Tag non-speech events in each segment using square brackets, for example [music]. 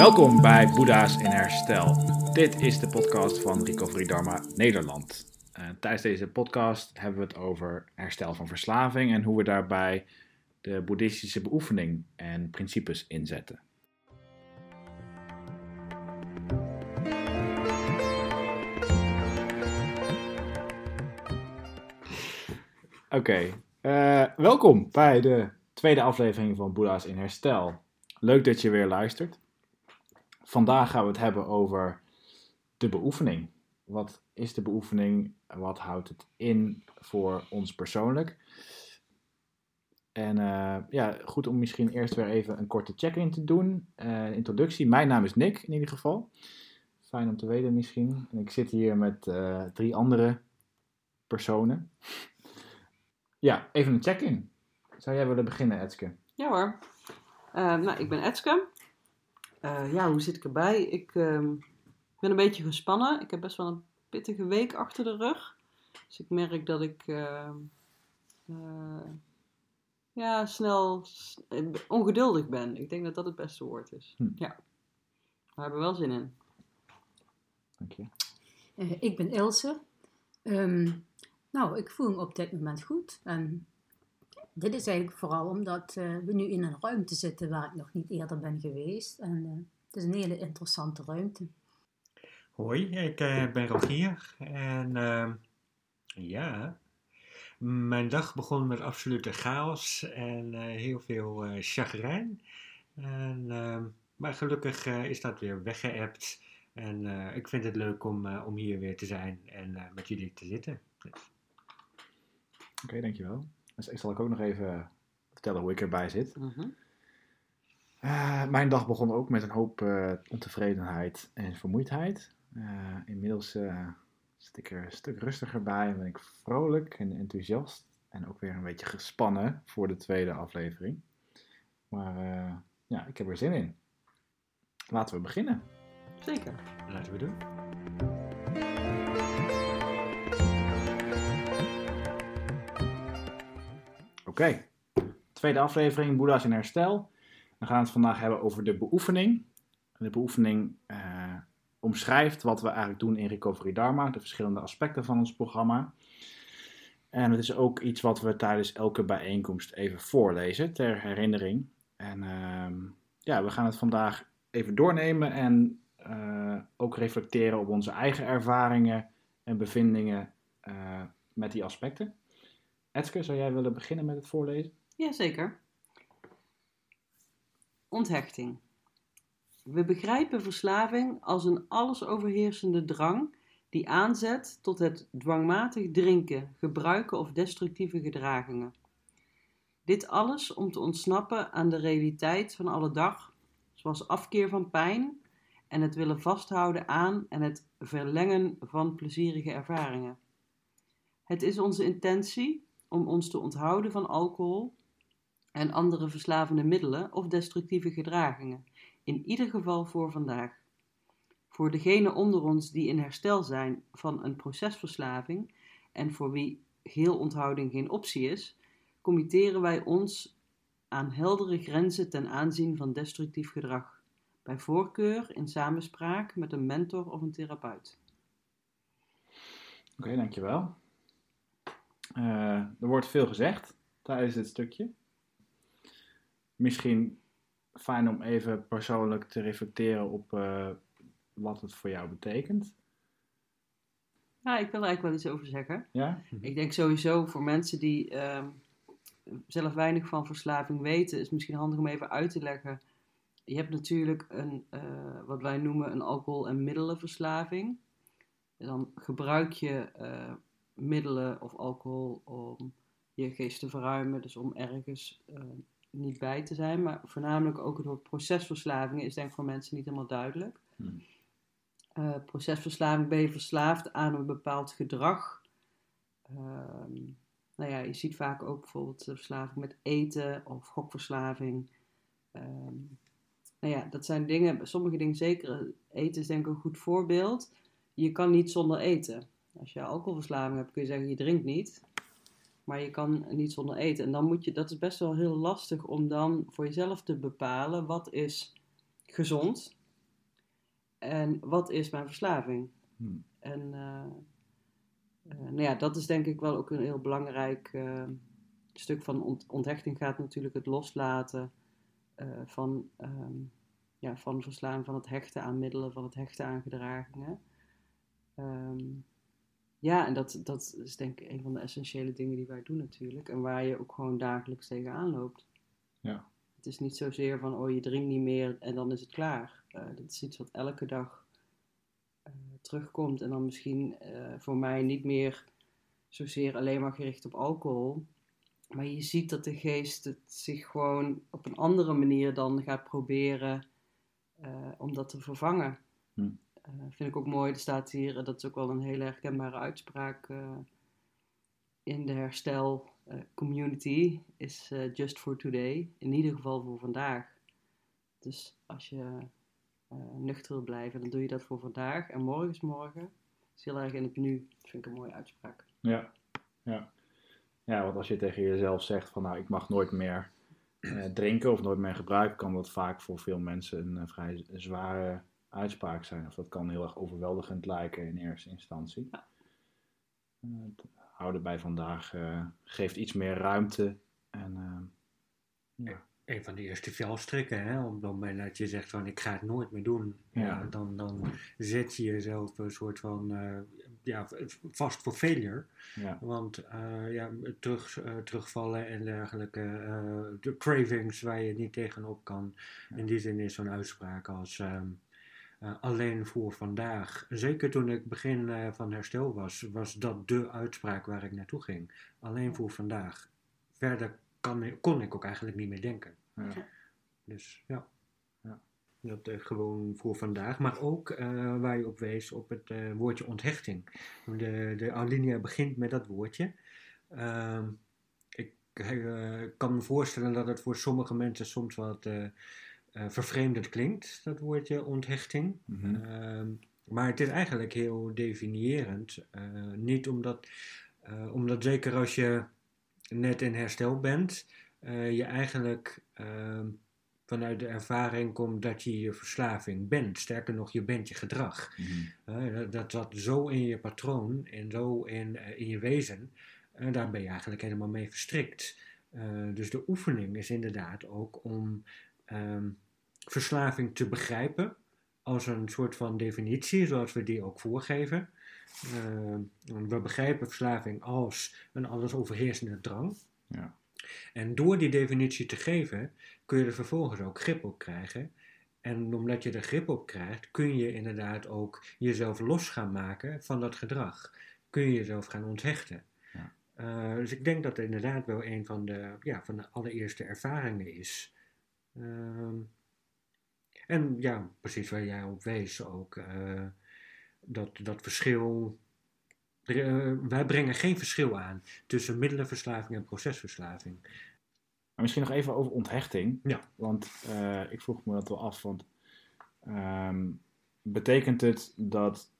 Welkom bij Boeddha's in Herstel. Dit is de podcast van Recovery Dharma Nederland. Uh, tijdens deze podcast hebben we het over herstel van verslaving en hoe we daarbij de boeddhistische beoefening en principes inzetten. Oké, uh, welkom bij de tweede aflevering van Boeddha's in Herstel. Leuk dat je weer luistert. Vandaag gaan we het hebben over de beoefening. Wat is de beoefening? Wat houdt het in voor ons persoonlijk? En uh, ja, goed om misschien eerst weer even een korte check-in te doen. Uh, introductie. Mijn naam is Nick in ieder geval. Fijn om te weten misschien. En ik zit hier met uh, drie andere personen. Ja, even een check-in. Zou jij willen beginnen, Etske? Ja hoor. nou, ik ben Etske. Ja, hoe zit ik erbij? Ik ehm, ben een beetje gespannen. Ik heb best wel een pittige week achter de rug. Dus ik merk dat ik ehm, ja, snel ongeduldig ben. Ik denk dat dat het beste woord is. Hm. Ja. We hebben wel zin in. Dank je. Uh, ik ben Ilse. Um, nou, ik voel me op dit moment goed. En dit is eigenlijk vooral omdat uh, we nu in een ruimte zitten waar ik nog niet eerder ben geweest. En uh, het is een hele interessante ruimte. Hoi, ik ben Rogier. En ehm, ja, mijn dag begon met absolute chaos en uh, heel veel uh, chagrijn. En, uh, maar gelukkig uh, is dat weer weggeëpt. En ik vind het leuk om, om hier weer te zijn en met jullie te zitten. Oké, okay, dankjewel. Dus ik zal ook nog even vertellen hoe ik erbij zit. Mm -hmm. mijn dag begon ook met een hoop ontevredenheid en vermoeidheid. inmiddels zit ik er een stuk rustiger bij en ben ik vrolijk en enthousiast. En ook weer een beetje gespannen voor de tweede aflevering. Maar uh, ja, ik heb er zin in. Laten we beginnen. Zeker. Laten we doen. Oké, tweede aflevering, Boeddha's in herstel. We gaan het vandaag hebben over de beoefening. De beoefening uh, omschrijft wat we eigenlijk doen in Recovery Dharma, de verschillende aspecten van ons programma. En het is ook iets wat we tijdens elke bijeenkomst even voorlezen ter herinnering. En uh, ja, we gaan het vandaag even doornemen en uh, ook reflecteren op onze eigen ervaringen en bevindingen uh, met die aspecten. Etske, zou jij willen beginnen met het voorlezen? Jazeker. Onthechting. We begrijpen verslaving als een allesoverheersende drang die aanzet tot het dwangmatig drinken, gebruiken of destructieve gedragingen. Dit alles om te ontsnappen aan de realiteit van alle dag, zoals afkeer van pijn en het willen vasthouden aan en het verlengen van plezierige ervaringen. Het is onze intentie om ons te onthouden van alcohol en andere verslavende middelen of destructieve gedragingen in ieder geval voor vandaag. Voor degenen onder ons die in herstel zijn van een procesverslaving en voor wie geheel onthouding geen optie is, committeren wij ons aan heldere grenzen ten aanzien van destructief gedrag, bij voorkeur in samenspraak met een mentor of een therapeut. Oké, dankjewel. Uh, er wordt veel gezegd tijdens dit stukje. Misschien fijn om even persoonlijk te reflecteren op uh, wat het voor jou betekent. Ja, ik wil er eigenlijk wel iets over zeggen. Ja? Ik denk sowieso voor mensen die uh, zelf weinig van verslaving weten, is misschien handig om even uit te leggen. Je hebt natuurlijk een, uh, wat wij noemen een alcohol- en middelenverslaving. En dan gebruik je uh, middelen of alcohol om je geest te verruimen, dus om ergens niet bij te zijn. Maar voornamelijk ook het woord procesverslaving is denk ik voor mensen niet helemaal duidelijk. Hmm. Uh, procesverslaving ben je verslaafd aan een bepaald gedrag. Uh, nou ja, je ziet vaak ook bijvoorbeeld verslaving met eten of gokverslaving. Uh, nou ja, dat zijn dingen, sommige dingen zeker, eten is denk ik een goed voorbeeld. Je kan niet zonder eten. Als je alcoholverslaving hebt, kun je zeggen je drinkt niet maar je kan niet zonder eten. En dan moet je, dat is best wel heel lastig om dan voor jezelf te bepalen wat is gezond En wat is mijn verslaving? Hmm. En eh, nou ja, dat is denk ik wel ook een heel belangrijk eh, stuk van ont- onthechting gaat natuurlijk het loslaten van, ehm, ja, van verslaan, van het hechten aan middelen, van het hechten aan gedragingen. Ehm, ja, en dat, dat is denk ik een van de essentiële dingen die wij doen natuurlijk. En waar je ook gewoon dagelijks tegenaan loopt. Ja. Het is niet zozeer van, oh je drinkt niet meer en dan is het klaar. Eh, dat is iets wat elke dag eh, terugkomt. En dan misschien eh, voor mij niet meer zozeer alleen maar gericht op alcohol. Maar je ziet dat de geest het zich gewoon op een andere manier dan gaat proberen om dat te vervangen. Hm. Eh, vind ik ook mooi. Er staat hier, eh, dat is ook wel een hele herkenbare uitspraak eh, in de herstel community, is just for today. In ieder geval voor vandaag. Dus als je nuchter wil blijven, dan doe je dat voor vandaag. En morgen is morgen. Is heel erg in het nu. Dat vind ik een mooie uitspraak. Ja, ja. Ja, want als je tegen jezelf zegt van nou, ik mag nooit meer drinken of nooit meer gebruiken, kan dat vaak voor veel mensen een vrij zware uitspraak zijn. Of dat kan heel erg overweldigend lijken in eerste instantie. Ja. Eh, het houden bij vandaag eh, geeft iets meer ruimte. En, eh, ja. Een van de eerste velstrikken, hè, op het moment dat je zegt van ik ga het nooit meer doen, Ja. ja. dan, dan zet je jezelf een soort van eh, ja, vast voor failure. Ja. Want eh, ja, terug, eh, terugvallen en dergelijke, eh, de cravings waar je niet tegenop kan. Ja. In die zin is zo'n uitspraak als ehm, eh, alleen voor vandaag. Zeker toen ik begin eh, van herstel was, was dat de uitspraak waar ik naartoe ging. Alleen voor vandaag. Verder kan, kon ik ook eigenlijk niet meer denken. Ja. Dus ja. Ja. Dat eh, gewoon voor vandaag. Maar ook eh, waar je op wees op het eh, woordje onthechting. De, de alinea begint met dat woordje. Ehm, ik kan me voorstellen dat het voor sommige mensen soms wat eh, vervreemdend klinkt, dat woordje onthechting. Mhm. Ehm, maar het is eigenlijk heel definiërend. Eh, niet omdat, eh, omdat zeker als je net in herstel bent, je eigenlijk ehm, vanuit de ervaring komt dat je je verslaving bent. Sterker nog, je bent je gedrag. Mhm. Dat, dat zat zo in je patroon en zo in, in je wezen. En daar ben je eigenlijk helemaal mee verstrikt. Dus de oefening is inderdaad ook om ehm, verslaving te begrijpen als een soort van definitie, zoals we die ook voorgeven. Eh, we begrijpen verslaving als een alles overheersende drang. Ja. En door die definitie te geven, kun je er vervolgens ook grip op krijgen. En omdat je er grip op krijgt, kun je inderdaad ook jezelf los gaan maken van dat gedrag. Kun je jezelf gaan onthechten. Ja. Eh, dus ik denk dat het inderdaad wel een van de, ja, van de allereerste ervaringen is. Ehm, en ja, precies waar jij op wees ook. eh, dat, dat verschil. er, eh, wij brengen geen verschil aan tussen middelenverslaving en procesverslaving. Maar misschien nog even over onthechting. Ja. Want eh, ik vroeg me dat wel af. Want ehm, betekent het dat,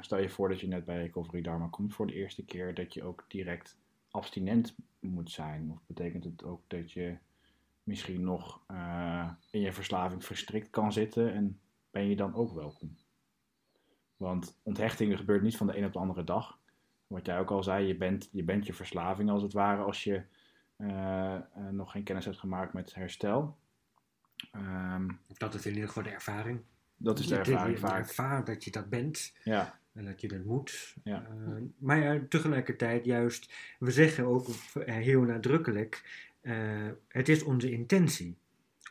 stel je voor dat je net bij Recovery Dharma komt voor de eerste keer, dat je ook direct abstinent moet zijn? Of betekent het ook dat je misschien nog eh, in je verslaving verstrikt kan zitten en ben je dan ook welkom? Want onthechting gebeurt niet van de een op de andere dag. Wat jij ook al zei, je bent je, bent je verslaving als het ware als je eh, eh, nog geen kennis hebt gemaakt met herstel. Ehm, Dat is in ieder geval de ervaring. dat is de ervaring je vaak. ervaart dat je dat bent Ja, en dat je dat moet. Ja. Eh, maar ja, tegelijkertijd juist, we zeggen ook heel nadrukkelijk, eh, het is onze intentie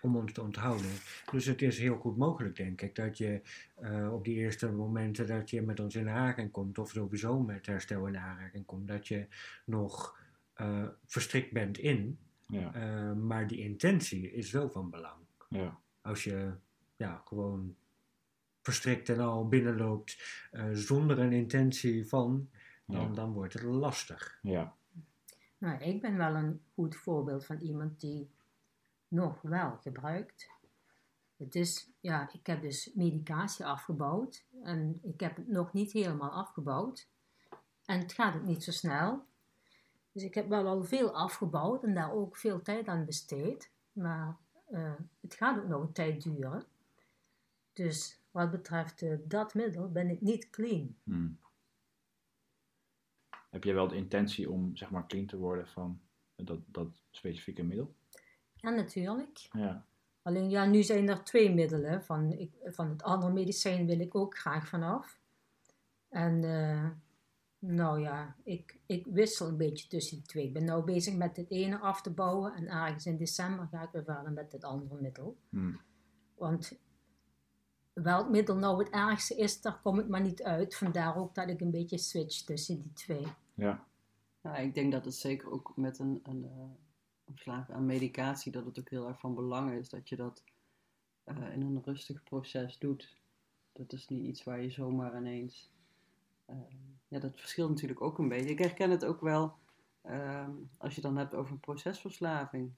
om ons te onthouden. Dus het is heel goed mogelijk, denk ik, dat je eh, op die eerste momenten dat je met ons in aanraking komt, of sowieso met herstel in aanraking komt, dat je nog eh, verstrikt bent in. ja, maar die intentie is wel van belang. ja, Als je ja, gewoon verstrikt en al binnenloopt zonder een intentie van, dan, ja, dan wordt het lastig. ja, Nou, ik ben wel een goed voorbeeld van iemand die nog wel gebruikt. Het is, ja, ik heb dus medicatie afgebouwd en ik heb het nog niet helemaal afgebouwd. En het gaat ook niet zo snel. Dus ik heb wel al veel afgebouwd en daar ook veel tijd aan besteed. Maar eh, het gaat ook nog een tijd duren. Dus wat betreft eh, dat middel ben ik niet clean. Hmm. Heb je wel de intentie om zeg maar clean te worden van dat, dat specifieke middel? Ja, natuurlijk. Ja. Alleen ja, nu zijn er twee middelen. Van, ik, van het andere medicijn wil ik ook graag vanaf. En eh, nou ja, ik, ik wissel een beetje tussen die twee. Ik ben nu bezig met het ene af te bouwen. En ergens in december ga ik weer verder met het andere middel. Hmm. Want welk middel nou het ergste is, daar kom ik maar niet uit. Vandaar ook dat ik een beetje switch tussen die twee. Ja. Ik denk dat het zeker ook met een, een, eh, aan medicatie, dat het ook heel erg van belang is dat je dat eh, in een rustig proces doet. Dat is niet iets waar je zomaar ineens. eh, ja, dat verschilt natuurlijk ook een beetje. Ik herken het ook wel ehm, als je dan hebt over procesverslaving.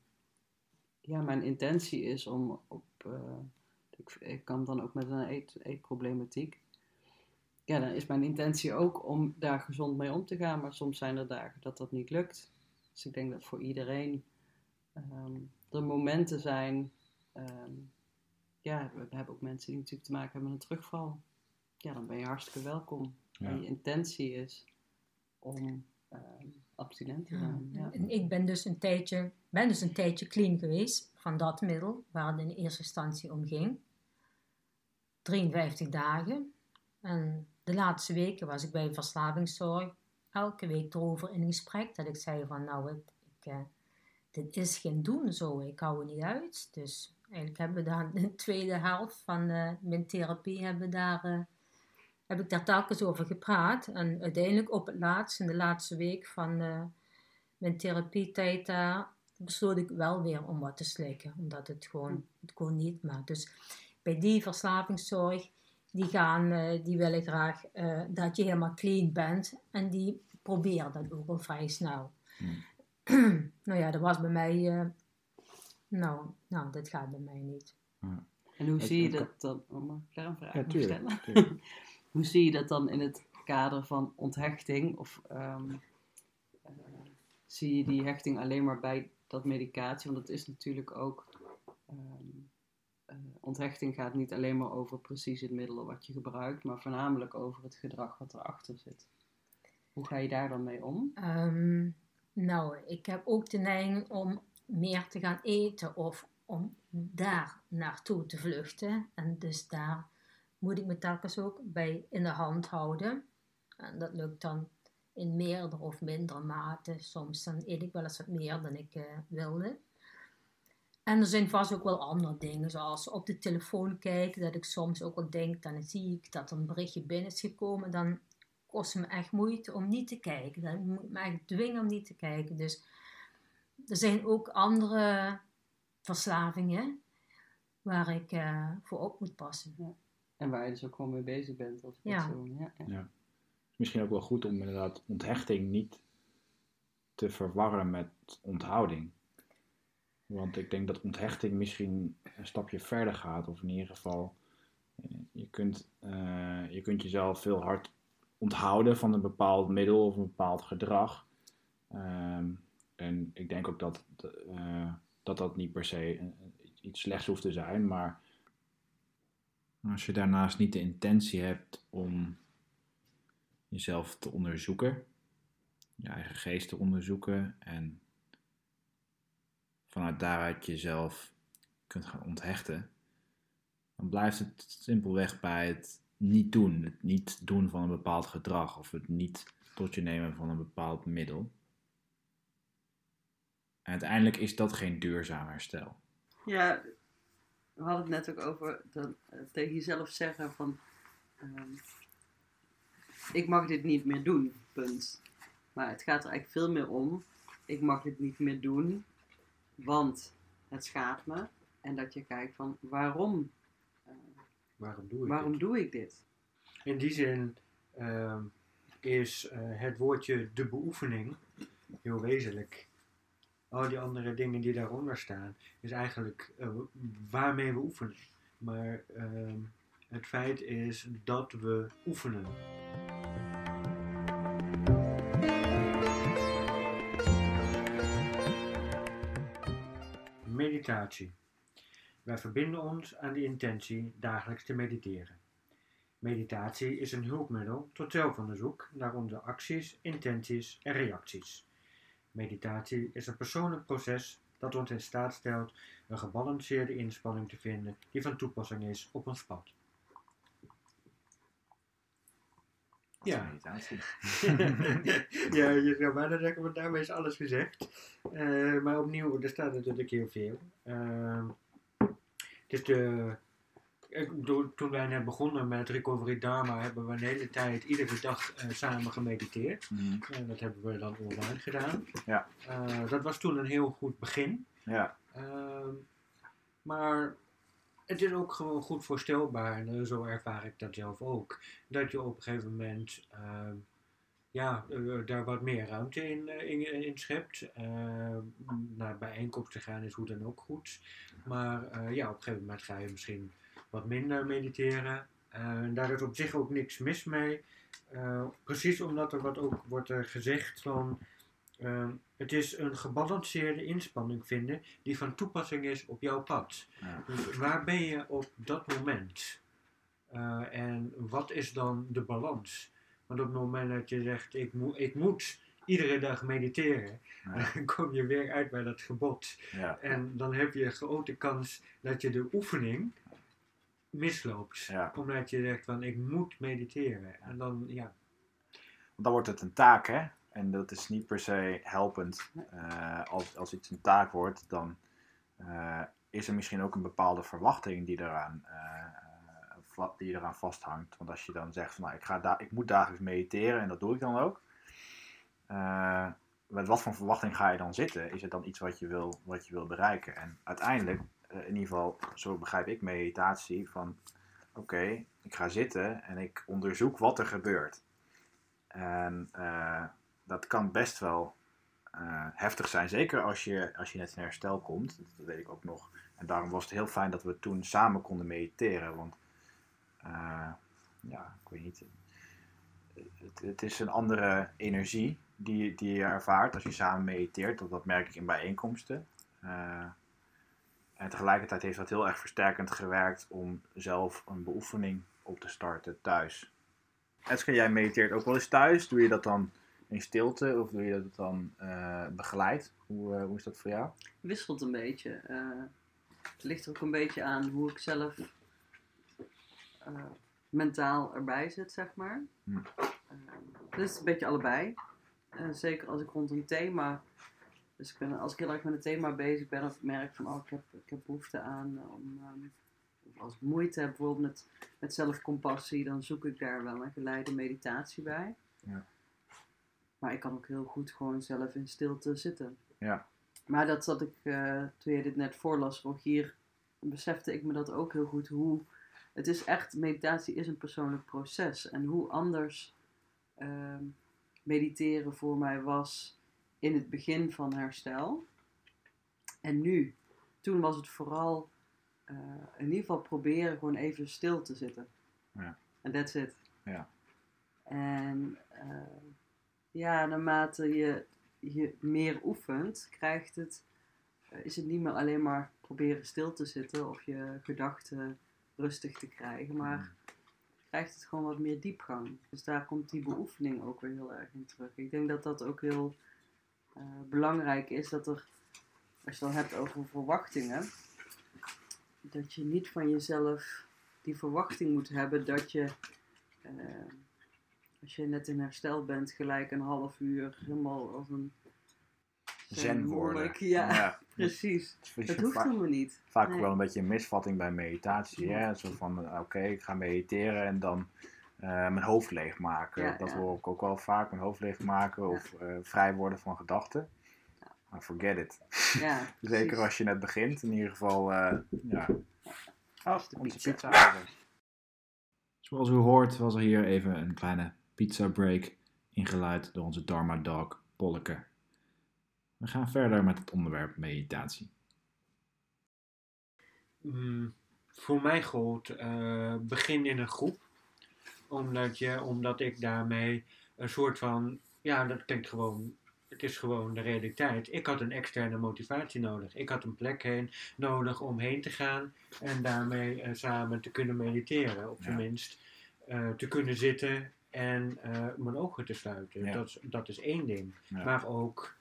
Ja, mijn intentie is om op. eh, ik, ik kan dan ook met een eet, eetproblematiek. Ja, dan is mijn intentie ook om daar gezond mee om te gaan. Maar soms zijn er dagen dat dat niet lukt. Dus ik denk dat voor iedereen ehm, er momenten zijn. ehm, ja, we hebben ook mensen die natuurlijk te maken hebben met een terugval. Ja, dan ben je hartstikke welkom. Ja. En je intentie is om ehm, abstinent te Ja. zijn. Ja. En ik ben dus, een tijdje, ben dus een tijdje clean geweest van dat middel waar het in eerste instantie om ging. 53 dagen. En de laatste weken was ik bij verslavingszorg elke week erover in gesprek. Dat ik zei van nou, ik, eh, dit is geen doen zo, ik hou er niet uit. Dus eigenlijk hebben we daar [laughs] de tweede helft van eh, mijn therapie hebben daar, eh, heb ik daar telkens over gepraat. En uiteindelijk op het laatst, in de laatste week van mijn therapietijd daar, besloot ik wel weer om wat te slikken. Omdat het gewoon, het gewoon niet maar. Dus bij die verslavingszorg, die, gaan, eh, die willen graag eh, dat je helemaal clean bent. En die proberen dat ook al vrij snel. [clears throat] nou ja, dat was bij mij... eh, nou, nou, dat gaat bij mij niet. En hoe zie je dat dan? Oh, mag ik daar een vraag Ja, tuurlijk. stellen? tuurlijk. [laughs] Hoe zie je dat dan in het kader van onthechting? Of ehm, eh, zie je die hechting alleen maar bij dat medicatie? Want het is natuurlijk ook. ehm, eh, onthechting gaat niet alleen maar over precies het middel wat je gebruikt, maar voornamelijk over het gedrag wat erachter zit. Hoe ga je daar dan mee om? Ehm, nou, ik heb ook de neiging om meer te gaan eten of om daar naartoe te vluchten. En dus daar moet ik me telkens ook bij in de hand houden. En dat lukt dan in meerdere of mindere mate. Soms dan eet ik wel eens wat meer dan ik eh, wilde. En er zijn vast ook wel andere dingen, zoals op de telefoon kijken, dat ik soms ook wel denk, dan zie ik dat er een berichtje binnen is gekomen, dan kost het me echt moeite om niet te kijken. Dan moet ik me eigenlijk dwingen om niet te kijken. Dus er zijn ook andere verslavingen waar ik eh, voor op moet passen. En waar je dus ook gewoon mee bezig bent. Als Ja. persoon. Ja. ja. Ja. Misschien ook wel goed om inderdaad onthechting niet te verwarren met onthouding. Want ik denk dat onthechting misschien een stapje verder gaat. Of in ieder geval, eh, je kunt, eh, je kunt jezelf veel hard onthouden van een bepaald middel of een bepaald gedrag. Ehm, en ik denk ook dat, eh, dat dat niet per se iets slechts hoeft te zijn. Maar als je daarnaast niet de intentie hebt om jezelf te onderzoeken, je eigen geest te onderzoeken en vanuit daaruit jezelf kunt gaan onthechten, dan blijft het simpelweg bij het niet doen. Het niet doen van een bepaald gedrag of het niet tot je nemen van een bepaald middel. En uiteindelijk is dat geen duurzaam herstel. Ja, we hadden het net ook over eh, tegen jezelf zeggen van... ehm, ik mag dit niet meer doen, punt. Maar het gaat er eigenlijk veel meer om. Ik mag dit niet meer doen, want het schaadt me. En dat je kijkt van waarom, eh, Waarom doe ik waarom dit? doe ik dit? In die zin ehm, is eh, het woordje de beoefening heel wezenlijk. Al die andere dingen die daaronder staan, is eigenlijk eh, waarmee we oefenen. Maar ehm, het feit is dat we oefenen. Meditatie. Wij verbinden ons aan de intentie dagelijks te mediteren. Meditatie is een hulpmiddel tot zelfonderzoek naar onze acties, intenties en reacties. Meditatie is een persoonlijk proces dat ons in staat stelt een gebalanceerde inspanning te vinden die van toepassing is op ons pad. Ja. Meditatie. [laughs] ja, je zou bijna zeggen, want daarmee is alles gezegd. Eh, maar opnieuw, er staat natuurlijk heel veel. De, ik bedoel, toen wij net begonnen met Recovery Dharma, hebben we een hele tijd, iedere dag eh, samen gemediteerd. Mhm. En dat hebben we dan online gedaan. Ja. Eh, dat was toen een heel goed begin. Ja, Ehm, maar het is ook gewoon goed voorstelbaar, en eh, zo ervaar ik dat zelf ook, dat je op een gegeven moment ehm, ja, eh, daar wat meer ruimte in, eh, in, in schept. Ehm, naar bijeenkomsten gaan is hoe dan ook goed. Maar eh, ja, op een gegeven moment ga je misschien wat minder mediteren. En daar is op zich ook niks mis mee. Eh, precies omdat er wat ook wordt gezegd van ehm, het is een gebalanceerde inspanning vinden die van toepassing is op jouw pad. Ja. Dus waar ben je op dat moment? Eh, en wat is dan de balans? Want op het moment dat je zegt, ik, moet ik moet iedere dag mediteren, Ja. [laughs] dan kom je weer uit bij dat gebod. ja, En dan heb je een grote kans dat je de oefening misloopt. Omdat je zegt van, ik moet mediteren. En dan, ja, Want dan wordt het een taak, hè? En dat is niet per se helpend. Eh, als, als iets een taak wordt, dan eh, is er misschien ook een bepaalde verwachting die eraan, va- die eraan vasthangt. Want als je dan zegt van, nou, ik, ga da- ik moet dagelijks mediteren en dat doe ik dan ook. Met wat voor verwachting ga je dan zitten? Is het dan iets wat je wil, wat je wil bereiken? En uiteindelijk, in ieder geval, zo begrijp ik meditatie, van oké, ik ga zitten en ik onderzoek wat er gebeurt. En dat kan best wel eh, heftig zijn, zeker als je, als je net in herstel komt. Dat weet ik ook nog. En daarom was het heel fijn dat we toen samen konden mediteren. Want eh, ja, ik weet niet. Het, het is een andere energie die, die je ervaart als je samen mediteert. Dat, dat merk ik in bijeenkomsten. Eh, en tegelijkertijd heeft dat heel erg versterkend gewerkt om zelf een beoefening op te starten thuis. Eske, jij mediteert ook wel eens thuis. Doe je dat dan in stilte of doe je dat dan eh, begeleid? Hoe, eh, hoe is dat voor jou? wisselt een beetje. Eh, het ligt er ook een beetje aan hoe ik zelf mentaal erbij zit, zeg maar. Hm. Dus een beetje allebei. Zeker als ik rond een thema, dus ik ben, als ik heel erg met een thema bezig ben of ik merk van oh, ik heb, ik heb behoefte aan om, ehm, of als ik moeite heb bijvoorbeeld met, met zelfcompassie, dan zoek ik daar wel een geleide meditatie bij. Ja. Maar ik kan ook heel goed gewoon zelf in stilte zitten. Ja. Maar dat zat ik, eh, toen je dit net voorlas, Rogier, besefte ik me dat ook heel goed. Hoe, het is echt, meditatie is een persoonlijk proces. En hoe anders ehm, mediteren voor mij was in het begin van herstel. En nu, toen was het vooral eh, in ieder geval proberen gewoon even stil te zitten. Ja. En that's it. Ja. En eh, ja, naarmate je, je meer oefent, krijgt het, eh, is het niet meer alleen maar proberen stil te zitten of je gedachten rustig te krijgen, maar krijgt het gewoon wat meer diepgang. Dus daar komt die beoefening ook weer heel erg in terug. Ik denk dat dat ook heel eh, belangrijk is, dat er, als je het dan hebt over verwachtingen, dat je niet van jezelf die verwachting moet hebben dat je, eh, als je net in herstel bent, gelijk een half uur helemaal als een Zen worden. Ja, ja. precies. Dat hoeft vaak, helemaal niet. vaak Nee. wel een beetje een misvatting bij meditatie. Ja. Hè? Zo van, eh, oké, ik ga mediteren en dan eh, mijn hoofd leegmaken. Ja, dat ja. hoor ik ook wel vaak, mijn hoofd leegmaken of eh, vrij worden van gedachten. Maar forget it. Ja, [laughs] Zeker als je net begint. In ieder geval, eh, ja. Oh, onze pizza. Zoals u hoort was er hier even een kleine pizza break ingeleid door onze Dharma Dog Polleke. We gaan verder met het onderwerp meditatie. Mm, voor mij gold eh, begin in een groep. Omdat, je, omdat ik daarmee een soort van, ja, dat klinkt gewoon, het is gewoon de realiteit. Ik had een externe motivatie nodig. Ik had een plek heen nodig om heen te gaan en daarmee eh, samen te kunnen mediteren. Ja. minst eh, te kunnen zitten en eh, mijn ogen te sluiten. Ja. Dat, is, dat is één ding. Ja. Maar ook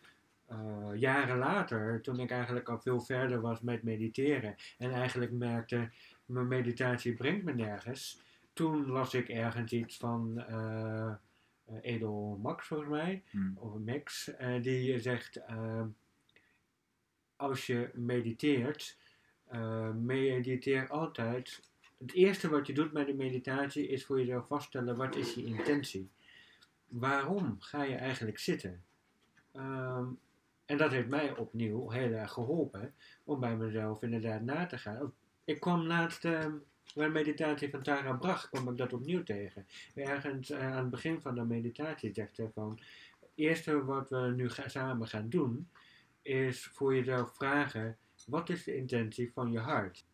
eh, jaren later, toen ik eigenlijk al veel verder was met mediteren en eigenlijk merkte, mijn meditatie brengt me nergens. Toen las ik ergens iets van eh, Edel Max, volgens mij, Hm. of Max, die zegt, als je mediteert, mediteer altijd. Het eerste wat je doet bij de meditatie is voor jezelf vaststellen, wat is je intentie? Waarom ga je eigenlijk zitten? Ehm, en dat heeft mij opnieuw heel erg geholpen om bij mezelf inderdaad na te gaan. Ik kwam laatst eh, bij meditatie van Tara Brach, kwam ik dat opnieuw tegen. Ergens eh, aan het begin van de meditatie zegt ze van, het eerste wat we nu samen gaan doen, is voor jezelf vragen, wat is de intentie van je hart?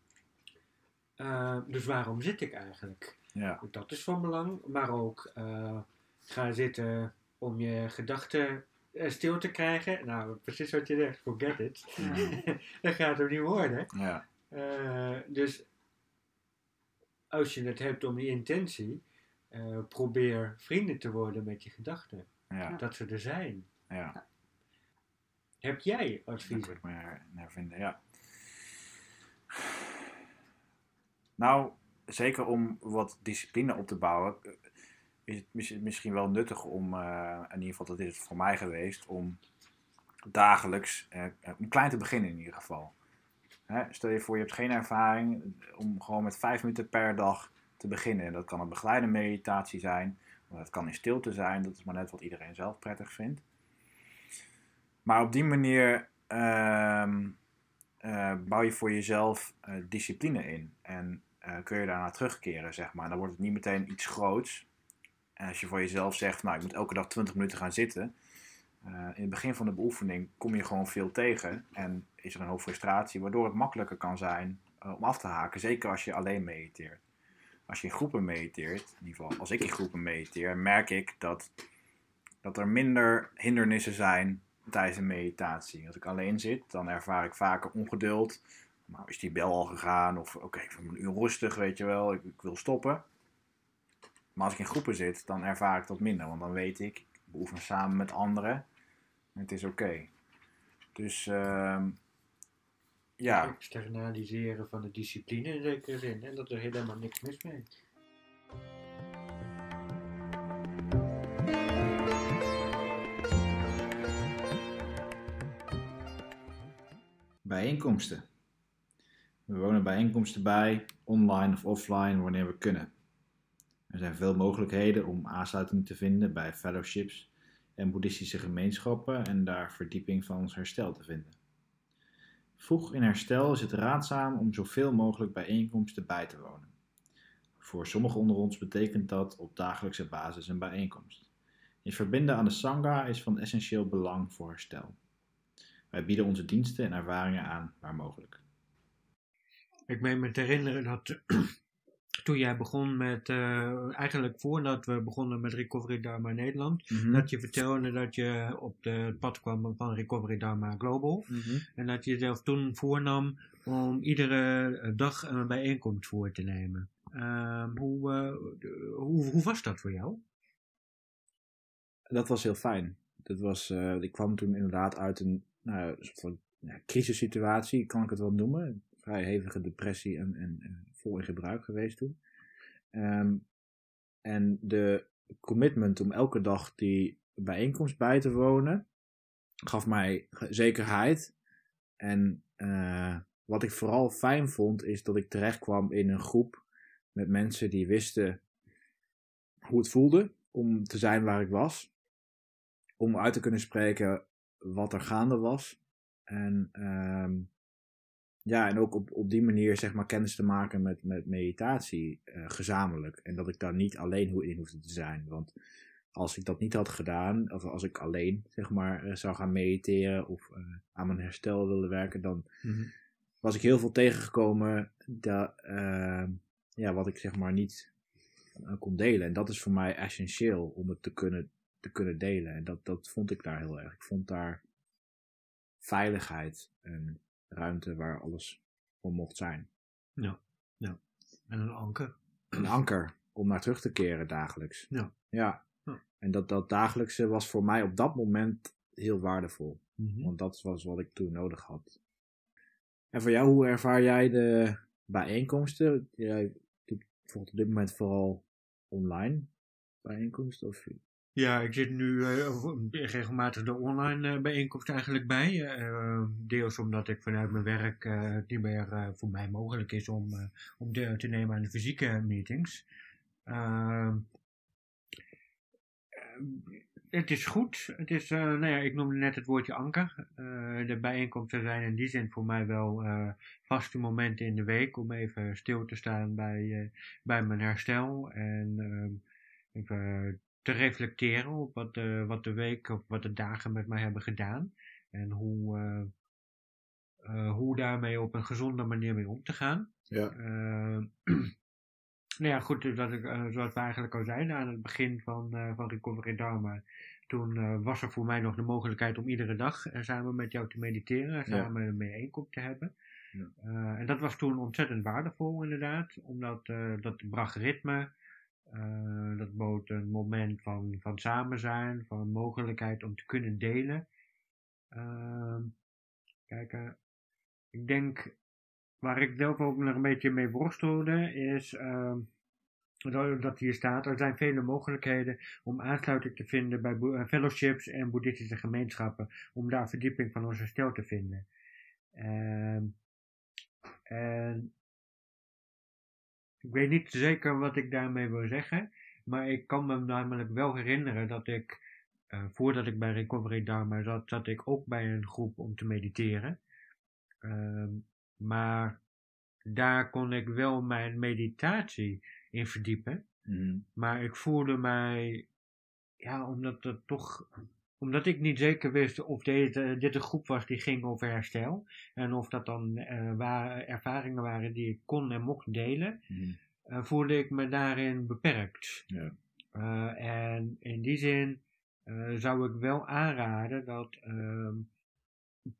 Eh, dus waarom zit ik eigenlijk? Ja. Dat is van belang, maar ook eh, ga zitten om je gedachten eh, stil te krijgen. Nou, precies wat je zegt, forget it. Ja. [laughs] dat gaat er niet worden. Ja. Dus als je het hebt om die intentie, probeer vrienden te worden met je gedachten. Ja. Dat ze er zijn. Ja. Heb jij Dat advies? wil ik me her- hervinden, ja. Nou, zeker om wat discipline op te bouwen, eh, is het mis- misschien wel nuttig om, eh, in ieder geval dat is het voor mij geweest, om dagelijks, eh, om klein te beginnen in ieder geval. Hè, stel je voor, je hebt geen ervaring, om gewoon met vijf minuten per dag te beginnen. En dat kan een begeleide meditatie zijn, dat kan in stilte zijn, dat is maar net wat iedereen zelf prettig vindt. Maar op die manier ehm, eh, bouw je voor jezelf eh, discipline in. En eh, kun je daarna terugkeren, zeg maar. Dan wordt het niet meteen iets groots. En als je voor jezelf zegt, nou, ik moet elke dag 20 minuten gaan zitten. in het begin van de beoefening kom je gewoon veel tegen. En is er een hoop frustratie, waardoor het makkelijker kan zijn om af te haken. Zeker als je alleen mediteert. Als je in groepen mediteert, in ieder geval als ik in groepen mediteer, merk ik dat, dat er minder hindernissen zijn tijdens een meditatie. Als ik alleen zit, dan ervaar ik vaker ongeduld. Nou, is die bel al gegaan? Of oké, ik vind een uur rustig, weet je wel, ik, ik wil stoppen. Maar als ik in groepen zit, dan ervaar ik dat minder. Want dan weet ik, ik beoefen samen met anderen. En het is oké. Dus ehm, ja, Externaliseren van de discipline in zekere zin. En dat er helemaal niks mis mee. Bijeenkomsten. We wonen bijeenkomsten bij, online of offline, wanneer we kunnen. Er zijn veel mogelijkheden om aansluiting te vinden bij fellowships en boeddhistische gemeenschappen en daar verdieping van ons herstel te vinden. Vroeg in herstel is het raadzaam om zoveel mogelijk bijeenkomsten bij te wonen. Voor sommigen onder ons betekent dat op dagelijkse basis een bijeenkomst. Je verbinden aan de Sangha is van essentieel belang voor herstel. Wij bieden onze diensten en ervaringen aan waar mogelijk. Ik meen me te herinneren dat [clears throat] toen jij begon met, eh, eigenlijk voordat we begonnen met Recovery Dharma Nederland, Mhm. dat je vertelde dat je op de het pad kwam van Recovery Dharma Global. Mhm. En dat je jezelf toen voornam om iedere dag een bijeenkomst voor te nemen. Ehm, hoe, eh, hoe, hoe was dat voor jou? Dat was heel fijn. Dat was, eh, ik kwam toen inderdaad uit een, nou, een soort van ja, crisissituatie, kan ik het wel noemen. Vrij hevige depressie en, en, en vol in gebruik geweest toen. Ehm, en de commitment om elke dag die bijeenkomst bij te wonen, gaf mij zekerheid. En eh, wat ik vooral fijn vond, is dat ik terecht kwam in een groep met mensen die wisten hoe het voelde om te zijn waar ik was. Om uit te kunnen spreken wat er gaande was. En ehm, ja, en ook op, op die manier zeg maar kennis te maken met, met meditatie eh, gezamenlijk. En dat ik daar niet alleen hoe in hoefde te zijn. Want als ik dat niet had gedaan, of als ik alleen zeg maar eh, zou gaan mediteren of eh, aan mijn herstel willen werken, dan was ik heel veel tegengekomen dat, eh, ja, wat ik zeg maar niet kon delen. En dat is voor mij essentieel om het te kunnen, te kunnen delen. En dat, dat vond ik daar heel erg. Ik vond daar veiligheid en ruimte waar alles voor mocht zijn. En een anker. Een anker. om naar terug te keren dagelijks. Ja. Ja. Ja. En dat, dat dagelijkse was voor mij op dat moment heel waardevol. Mhm. Want dat was wat ik toen nodig had. En voor jou, hoe ervaar jij de bijeenkomsten? Jij doet bijvoorbeeld op dit moment vooral online bijeenkomsten? Of... Ja, ik zit nu eh, regelmatig de online eh, bijeenkomst eigenlijk bij. Eh, deels omdat ik vanuit mijn werk eh, niet meer eh, voor mij mogelijk is om, eh, om deel te nemen aan de fysieke meetings. Ehm, eh, het is goed. Het is, eh, nou ja, ik noemde net het woordje anker. Eh, de bijeenkomsten zijn in die zin voor mij wel eh, vaste momenten in de week om even stil te staan bij, eh, bij mijn herstel. En ehm, even te reflecteren op wat de, wat de week of wat de dagen met mij hebben gedaan. En hoe, eh, eh, hoe daarmee op een gezonde manier mee om te gaan. Ja. Eh, [clears throat] nou ja, goed, dat ik, zoals we eigenlijk al zeiden aan het begin van, van Recovery Dharma. Toen was er voor mij nog de mogelijkheid om iedere dag samen met jou te mediteren. En samen een bijeenkomst te hebben. Ja. En dat was toen ontzettend waardevol inderdaad. Omdat dat bracht ritme. Eh, dat bood een moment van, van samen zijn. Van mogelijkheid om te kunnen delen. Ehm, kijk, eh, ik denk waar ik zelf ook nog een beetje mee worstelde, is ehm, dat hier staat. Er zijn vele mogelijkheden om aansluiting te vinden bij eh, fellowships en boeddhistische gemeenschappen, om daar verdieping van ons herstel te vinden. Ehm, en ik weet niet zeker wat ik daarmee wil zeggen, maar ik kan me namelijk wel herinneren dat ik, eh, voordat ik bij Recovery Dharma zat, zat ik ook bij een groep om te mediteren. Ehm, maar daar kon ik wel mijn meditatie in verdiepen. Mhm. Maar ik voelde mij, ja, omdat het toch, omdat ik niet zeker wist of dit, eh, dit een groep was die ging over herstel. En of dat dan eh, wa- ervaringen waren die ik kon en mocht delen, Mhm. eh, voelde ik me daarin beperkt. Ja. En in die zin zou ik wel aanraden dat ehm,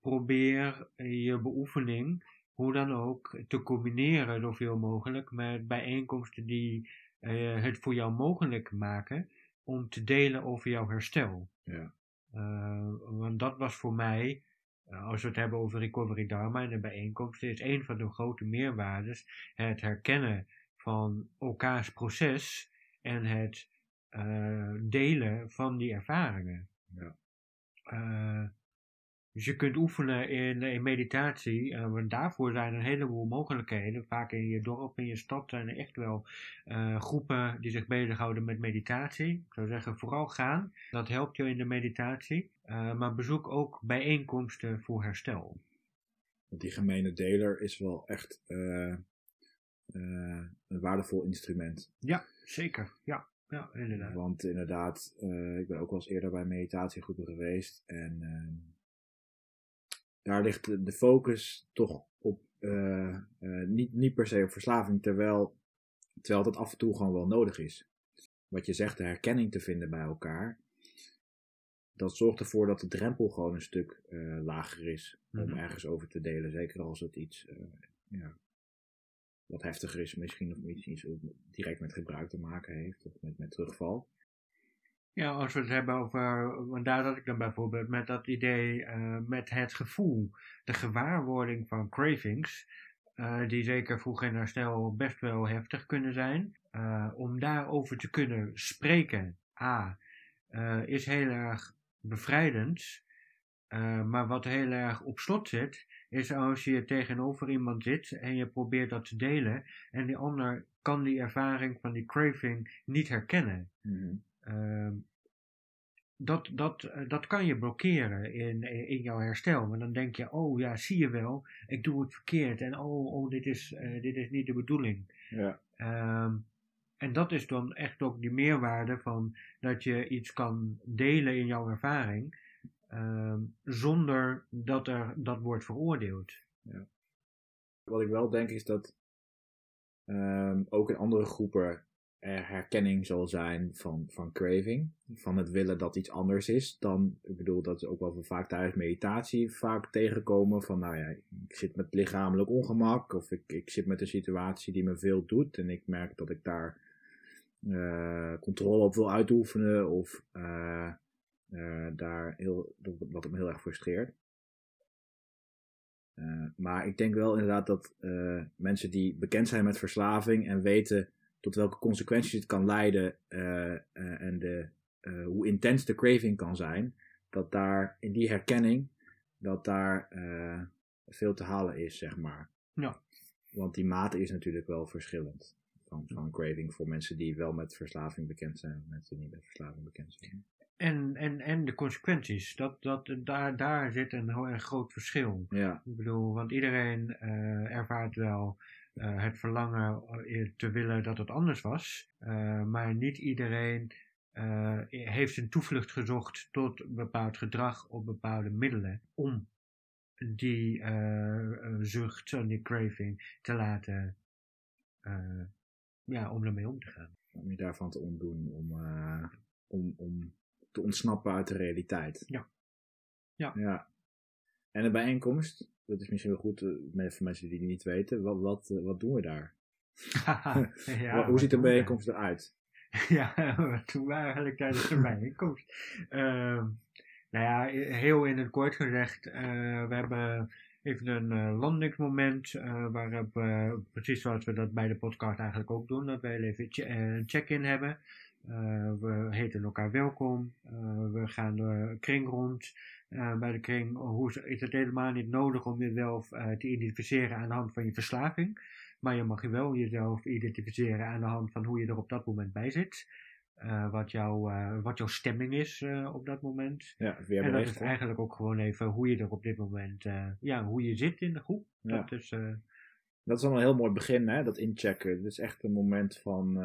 probeer je beoefening, hoe dan ook, te combineren zoveel mogelijk met bijeenkomsten die het voor jou mogelijk maken om te delen over jouw herstel. Ja. Eh, want dat was voor mij, eh, als we het hebben over Recovery Dharma en de bijeenkomsten, is een van de grote meerwaardes het herkennen van elkaars proces en het eh, delen van die ervaringen. Ja. Eh, dus je kunt oefenen in, in meditatie, eh, want daarvoor zijn er een heleboel mogelijkheden. Vaak in je dorp, in je stad zijn er echt wel eh, groepen die zich bezighouden met meditatie. Ik zou zeggen, vooral gaan. Dat helpt je in de meditatie. Eh, maar bezoek ook bijeenkomsten voor herstel. Want die gemene deler is wel echt eh, eh, een waardevol instrument. Ja, zeker. Ja, ja inderdaad. Want inderdaad, eh, ik ben ook wel eens eerder bij meditatiegroepen geweest. En eh, daar ligt de, focus toch op, eh, eh, niet, niet per se op verslaving, terwijl, terwijl dat af en toe gewoon wel nodig is. Wat je zegt, de herkenning te vinden bij elkaar. Dat zorgt ervoor dat de drempel gewoon een stuk eh, lager is om Mhm. ergens over te delen. Zeker als het iets ja, wat heftiger is, misschien of iets, iets direct met gebruik te maken heeft, of met, met terugval. Ja, als we het hebben over, want daar zat ik dan bijvoorbeeld met dat idee, eh, met het gevoel, de gewaarwording van cravings, eh, die zeker vroeg in herstel best wel heftig kunnen zijn, eh, om daarover te kunnen spreken, A, is heel erg bevrijdend, maar wat heel erg op slot zit, is als je tegenover iemand zit en je probeert dat te delen, en die ander kan die ervaring van die craving niet herkennen. Ehm, dat, dat, eh, dat kan je blokkeren in, in jouw herstel. Want dan denk je, oh ja, zie je wel, ik doe het verkeerd. En oh, oh dit, is, eh, dit is niet de bedoeling. Ja. Ehm, en dat is dan echt ook die meerwaarde van dat je iets kan delen in jouw ervaring. ehm, zonder dat er dat wordt veroordeeld. Wat ik wel denk is dat ehm, ook in andere groepen herkenning zal zijn van, van craving. Van het willen dat iets anders is dan, ik bedoel, dat is ook wel vaak tijdens meditatie vaak tegenkomen van, nou ja, ik zit met lichamelijk ongemak of ik, ik zit met een situatie die me veel doet en ik merk dat ik daar eh, controle op wil uitoefenen of eh, eh, daar heel, wat me heel erg frustreert. Maar ik denk wel inderdaad dat mensen die bekend zijn met verslaving en weten tot welke consequenties het kan leiden eh, eh, en de, eh, hoe intens de craving kan zijn, dat daar in die herkenning, dat daar veel te halen is, zeg maar. Ja. Want die mate is natuurlijk wel verschillend van, van craving voor mensen die wel met verslaving bekend zijn en mensen die niet met verslaving bekend zijn. En, en, en de consequenties, dat, dat, daar, daar zit een heel erg groot verschil. Ja, Ik bedoel, want iedereen ervaart wel eh, het verlangen eh, te willen dat het anders was. eh, maar niet iedereen heeft een toevlucht gezocht tot bepaald gedrag of bepaalde middelen om die zucht en die craving te laten, ja, om ermee om te gaan. om je daarvan te ontdoen, om, om, om te ontsnappen uit de realiteit. Ja. Ja. ja. En de bijeenkomst, dat is misschien wel goed eh, voor mensen die het niet weten, wat, wat, eh, wat doen we daar? [laughs] ja, [laughs] hoe ziet de bijeenkomst eruit? [laughs] Ja, wat doen we eigenlijk tijdens de bijeenkomst? Ehm nou ja, heel in het kort gezegd, eh, we hebben even een landingsmoment uh, waarop precies zoals we dat bij de podcast eigenlijk ook doen, dat we even een check-in hebben. Eh, we heten elkaar welkom, Eh, we gaan de kring rond. Eh, bij de kring hoe is, het helemaal niet nodig om jezelf te identificeren aan de hand van je verslaving. Maar je mag je wel jezelf identificeren aan de hand van hoe je er op dat moment bij zit. Wat, jouw, wat jouw stemming is op dat moment. Ja, en dat is eigenlijk ook gewoon even hoe je er op dit moment, ja, hoe je zit in de groep. Ja. Dat is, Dat is allemaal een heel mooi begin, hè? dat inchecken. Dat is echt een moment van,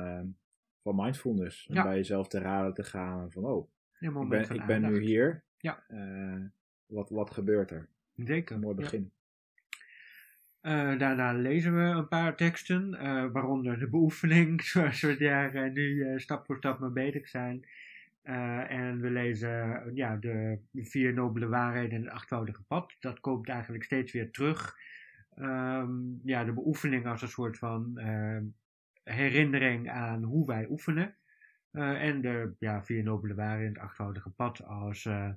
van mindfulness. Om Ja. bij jezelf te raden te gaan van, oh, ik ben, ik ben nu hier. Ja. Eh, wat, wat gebeurt er? Zeker. Een mooi begin. Eh, daarna lezen we een paar teksten, eh, waaronder de beoefening, [laughs] zoals we daar nu stap voor stap mee bezig zijn. En we lezen ja, de vier nobele waarheden en het achtvoudige pad. Dat komt eigenlijk steeds weer terug. Ehm, ja, de beoefening als een soort van eh, herinnering aan hoe wij oefenen. Eh, en de ja, vier nobele waarheden en het achtvoudige pad als eh,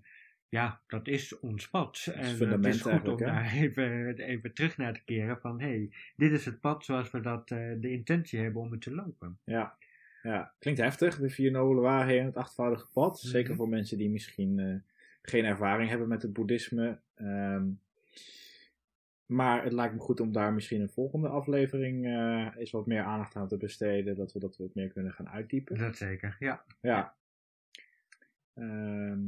ja, dat is ons pad. En het fundament is goed om daar [laughs] even, even terug naar te keren van hé, hey, dit is het pad zoals we dat eh, de intentie hebben om het te lopen. Ja. ja, klinkt heftig. De vier nobele waarheden en het achtvoudige pad. Mhm. Zeker voor mensen die misschien eh, geen ervaring hebben met het boeddhisme. Ehm, maar het lijkt me goed om daar misschien een volgende aflevering eh eens wat meer aandacht aan te besteden. Dat we dat wat meer kunnen gaan uitdiepen. Dat zeker, ja. Ja. Ehm,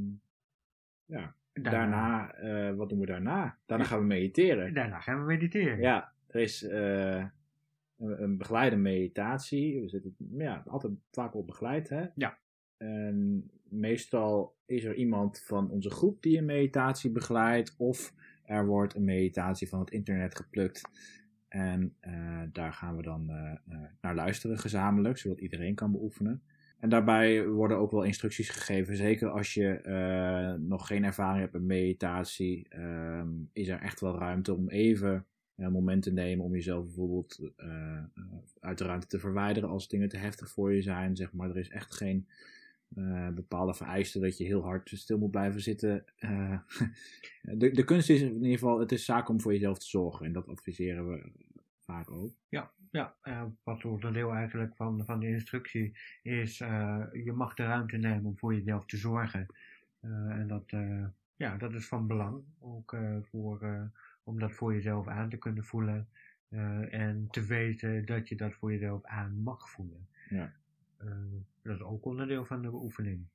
ja. Daarna, eh, wat doen we daarna? Daarna gaan we mediteren. daarna gaan we mediteren. Ja, er is eh, een, een begeleide meditatie. We zitten ja, altijd vaak wel begeleid. Hè? Ja. En meestal is er iemand van onze groep die een meditatie begeleidt. Of er wordt een meditatie van het internet geplukt. En eh, daar gaan we dan eh, eh, naar luisteren gezamenlijk, zodat iedereen kan beoefenen. En daarbij worden ook wel instructies gegeven. Zeker als je nog geen ervaring hebt met meditatie, ehm, is er echt wel ruimte om even een moment te nemen om jezelf bijvoorbeeld eh, uit de ruimte te verwijderen als dingen te heftig voor je zijn. Zeg maar, er is echt geen eh, bepaalde vereiste dat je heel hard stil moet blijven zitten. Eh, [laughs] de, de kunst is in ieder geval, het is zaak om voor jezelf te zorgen. En dat adviseren we vaak ook. Ja, eh, wat onderdeel eigenlijk van, van de instructie is, je mag de ruimte nemen om voor jezelf te zorgen. En dat, ja, dat is van belang, ook voor, om dat voor jezelf aan te kunnen voelen. en te weten dat je dat voor jezelf aan mag voelen. Ja. Eh, dat is ook onderdeel van de beoefening.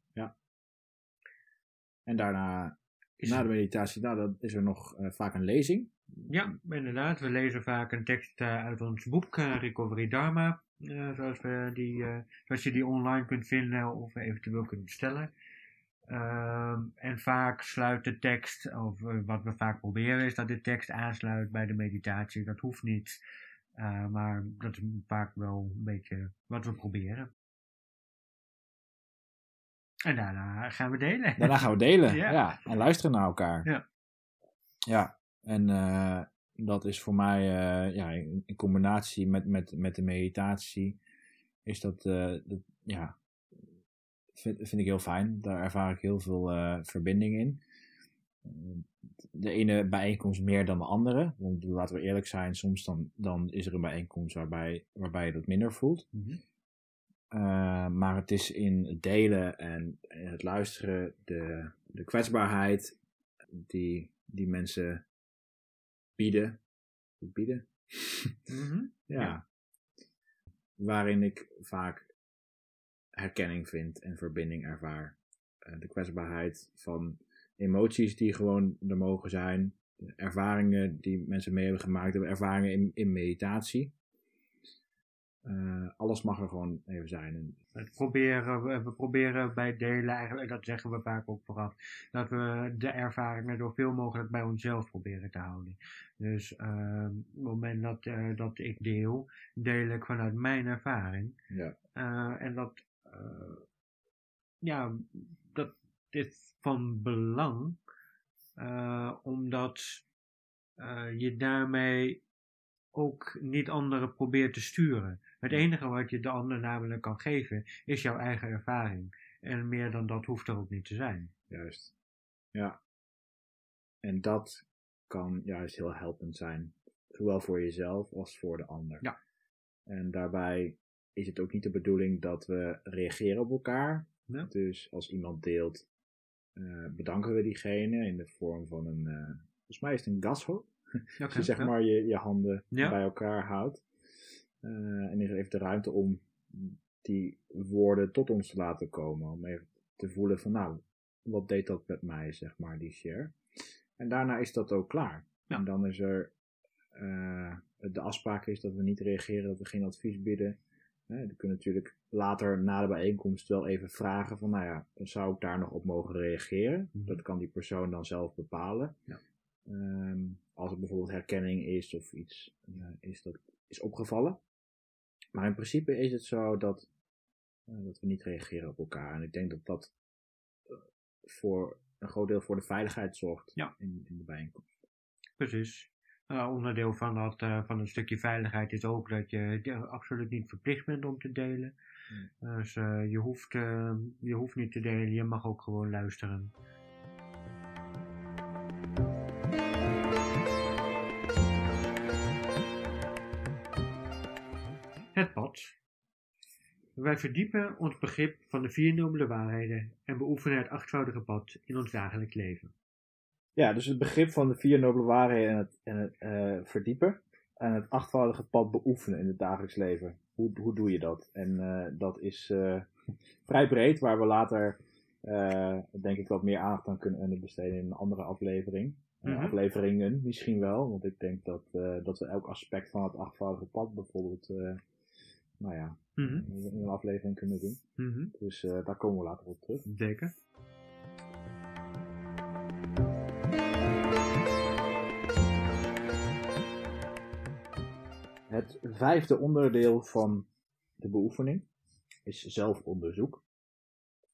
En daarna, Is na de meditatie, nou, dan is er nog eh, vaak een lezing. Ja, inderdaad. We lezen vaak een tekst eh, uit ons boek Recovery Dharma. zoals, we die, zoals je die online kunt vinden of eventueel kunt bestellen. Ehm, en vaak sluit de tekst, of wat we vaak proberen, is dat de tekst aansluit bij de meditatie. Dat hoeft niet, maar dat is vaak wel een beetje wat we proberen. En daarna gaan we delen. Daarna gaan we delen. [laughs] Ja. ja. En luisteren naar elkaar. Ja. Ja. En eh, dat is voor mij, eh, ja, in, in combinatie met, met, met de meditatie, is dat, eh, dat ja, vind, vind ik heel fijn. Daar ervaar ik heel veel verbinding in. De ene bijeenkomst meer dan de andere. Want laten we eerlijk zijn, soms dan, dan is er een bijeenkomst waarbij, waarbij je dat minder voelt. Uh, maar het is in het delen en in het luisteren de, de kwetsbaarheid die, die mensen bieden. bieden? Mhm. [laughs] ja. Waarin ik vaak herkenning vind en verbinding ervaar. Uh, de kwetsbaarheid van emoties die gewoon er mogen zijn. Ervaringen die mensen mee hebben gemaakt, de ervaringen in, in meditatie. Uh, alles mag er gewoon even zijn. En Het proberen, we, we proberen bij delen eigenlijk, dat zeggen we vaak ook vooraf, dat we de ervaringen door veel mogelijk bij onszelf proberen te houden. Dus uh, op het moment dat, uh, dat ik deel, deel ik vanuit mijn ervaring. Ja. Uh, en dat, ja, dat is van belang, omdat je daarmee ook niet anderen probeert te sturen. Het enige wat je de ander namelijk kan geven, is jouw eigen ervaring. En meer dan dat hoeft er ook niet te zijn. Juist. Ja. En dat kan juist heel helpend zijn. Zowel voor jezelf als voor de ander. Ja. En daarbij is het ook niet de bedoeling dat we reageren op elkaar. Ja. Dus als iemand deelt, uh, bedanken we diegene in de vorm van een, uh, volgens mij is het een gashoop. [laughs] Okay, dus je zeg ja. maar je, je handen Ja. bij elkaar houdt. Uh, en is er even de ruimte om die woorden tot ons te laten komen. Om even te voelen van nou, wat deed dat met mij, zeg maar, die share. En daarna is dat ook klaar. Ja. En dan is er, uh, de afspraak is dat we niet reageren, dat we geen advies bieden. Uh, we kunnen natuurlijk later na de bijeenkomst wel even vragen van nou ja, zou ik daar nog op mogen reageren? Mhm. Dat kan die persoon dan zelf bepalen. Ja. Um, als er bijvoorbeeld herkenning is of iets uh, is dat is opgevallen. Maar in principe is het zo dat, uh, dat we niet reageren op elkaar. En ik denk dat dat uh, voor een groot deel voor de veiligheid zorgt Ja. in, in de bijeenkomst. Precies. Uh, onderdeel van, dat, uh, van een stukje veiligheid is ook dat je, absoluut niet verplicht bent om te delen. Dus uh, je, hoeft, je hoeft niet te delen, je mag ook gewoon luisteren. Wij verdiepen ons begrip van de vier nobele waarheden en beoefenen het achtvoudige pad in ons dagelijks leven. Ja, dus het begrip van de vier nobele waarheden en het, en het uh, verdiepen en het achtvoudige pad beoefenen in het dagelijks leven. Hoe, hoe doe je dat? En uh, dat is uh, vrij breed, waar we later denk ik wat meer aandacht aan kunnen besteden in een andere aflevering. Mhm. Afleveringen misschien wel, want ik denk dat, dat we elk aspect van het achtvoudige pad bijvoorbeeld nou ja, in een aflevering kunnen doen. Mm-hmm. Dus uh, daar komen we later op terug. Zeker. Het vijfde onderdeel van de beoefening is zelfonderzoek.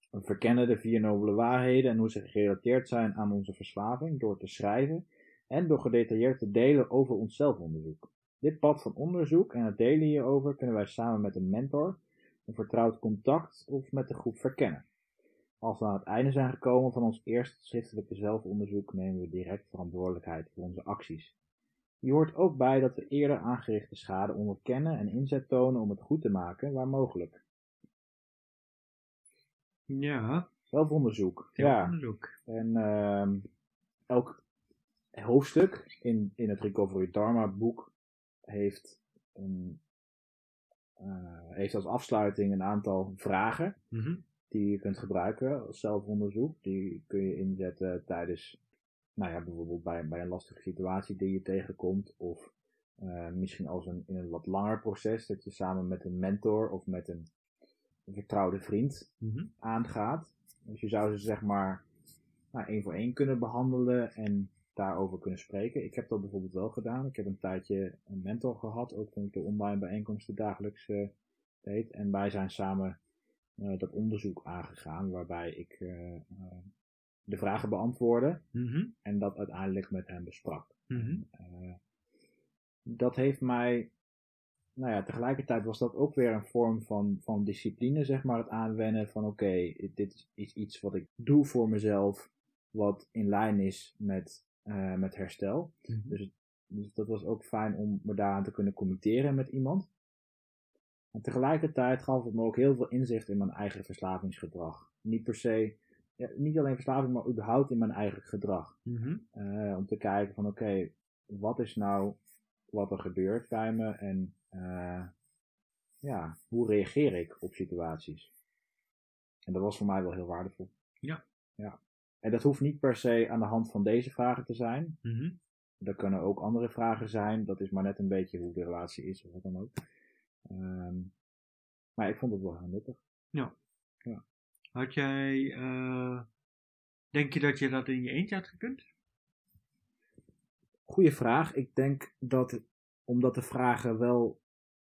We verkennen de vier nobele waarheden en hoe ze gerelateerd zijn aan onze verslaving door te schrijven en door gedetailleerd te delen over ons zelfonderzoek. Dit pad van onderzoek en het delen hierover kunnen wij samen met een mentor, een vertrouwd contact of met de groep verkennen. Als we aan het einde zijn gekomen van ons eerste schriftelijke zelfonderzoek, nemen we direct verantwoordelijkheid voor onze acties. Hier hoort ook bij dat we eerder aangerichte schade onderkennen en inzet tonen om het goed te maken waar mogelijk. Ja. Zelfonderzoek. Ja. En uh, elk hoofdstuk in, in het Recovery Dharma boek heeft, een, uh, heeft als afsluiting een aantal vragen mm-hmm. die je kunt gebruiken als zelfonderzoek. Die kun je inzetten tijdens, nou ja, bijvoorbeeld bij, bij een lastige situatie die je tegenkomt. Of uh, misschien als een, in een wat langer proces dat je samen met een mentor of met een, vertrouwde vriend mm-hmm. aangaat. Dus je zou ze zeg maar nou, één voor één kunnen behandelen en daarover kunnen spreken. Ik heb dat bijvoorbeeld wel gedaan. Ik heb een tijdje een mentor gehad, ook toen ik de online bijeenkomsten dagelijks uh, deed. En wij zijn samen uh, dat onderzoek aangegaan, waarbij ik uh, de vragen beantwoordde mm-hmm. en dat uiteindelijk met hem besprak. En, dat heeft mij nou ja, tegelijkertijd was dat ook weer een vorm van, van discipline, zeg maar. Het aanwennen van oké, dit is iets wat ik doe voor mezelf, wat in lijn is met, eh, met herstel. Mhm. Dus, dus dat was ook fijn om me daaraan te kunnen committeren met iemand. En tegelijkertijd gaf het me ook heel veel inzicht in mijn eigen verslavingsgedrag. Niet per se, ja, niet alleen verslaving, maar überhaupt in mijn eigen gedrag. Mhm. Eh, om te kijken van oké, wat is nou wat er gebeurt bij me en eh, ja, hoe reageer ik op situaties. En dat was voor mij wel heel waardevol. Ja. ja. En dat hoeft niet per se aan de hand van deze vragen te zijn. Mhm. Er kunnen ook andere vragen zijn. Dat is maar net een beetje hoe de relatie is of wat dan ook. Ehm, maar ik vond het wel heel nuttig. Had jij, eh, denk je dat je dat in je eentje had gekund? Goeie vraag. Ik denk dat, omdat de vragen wel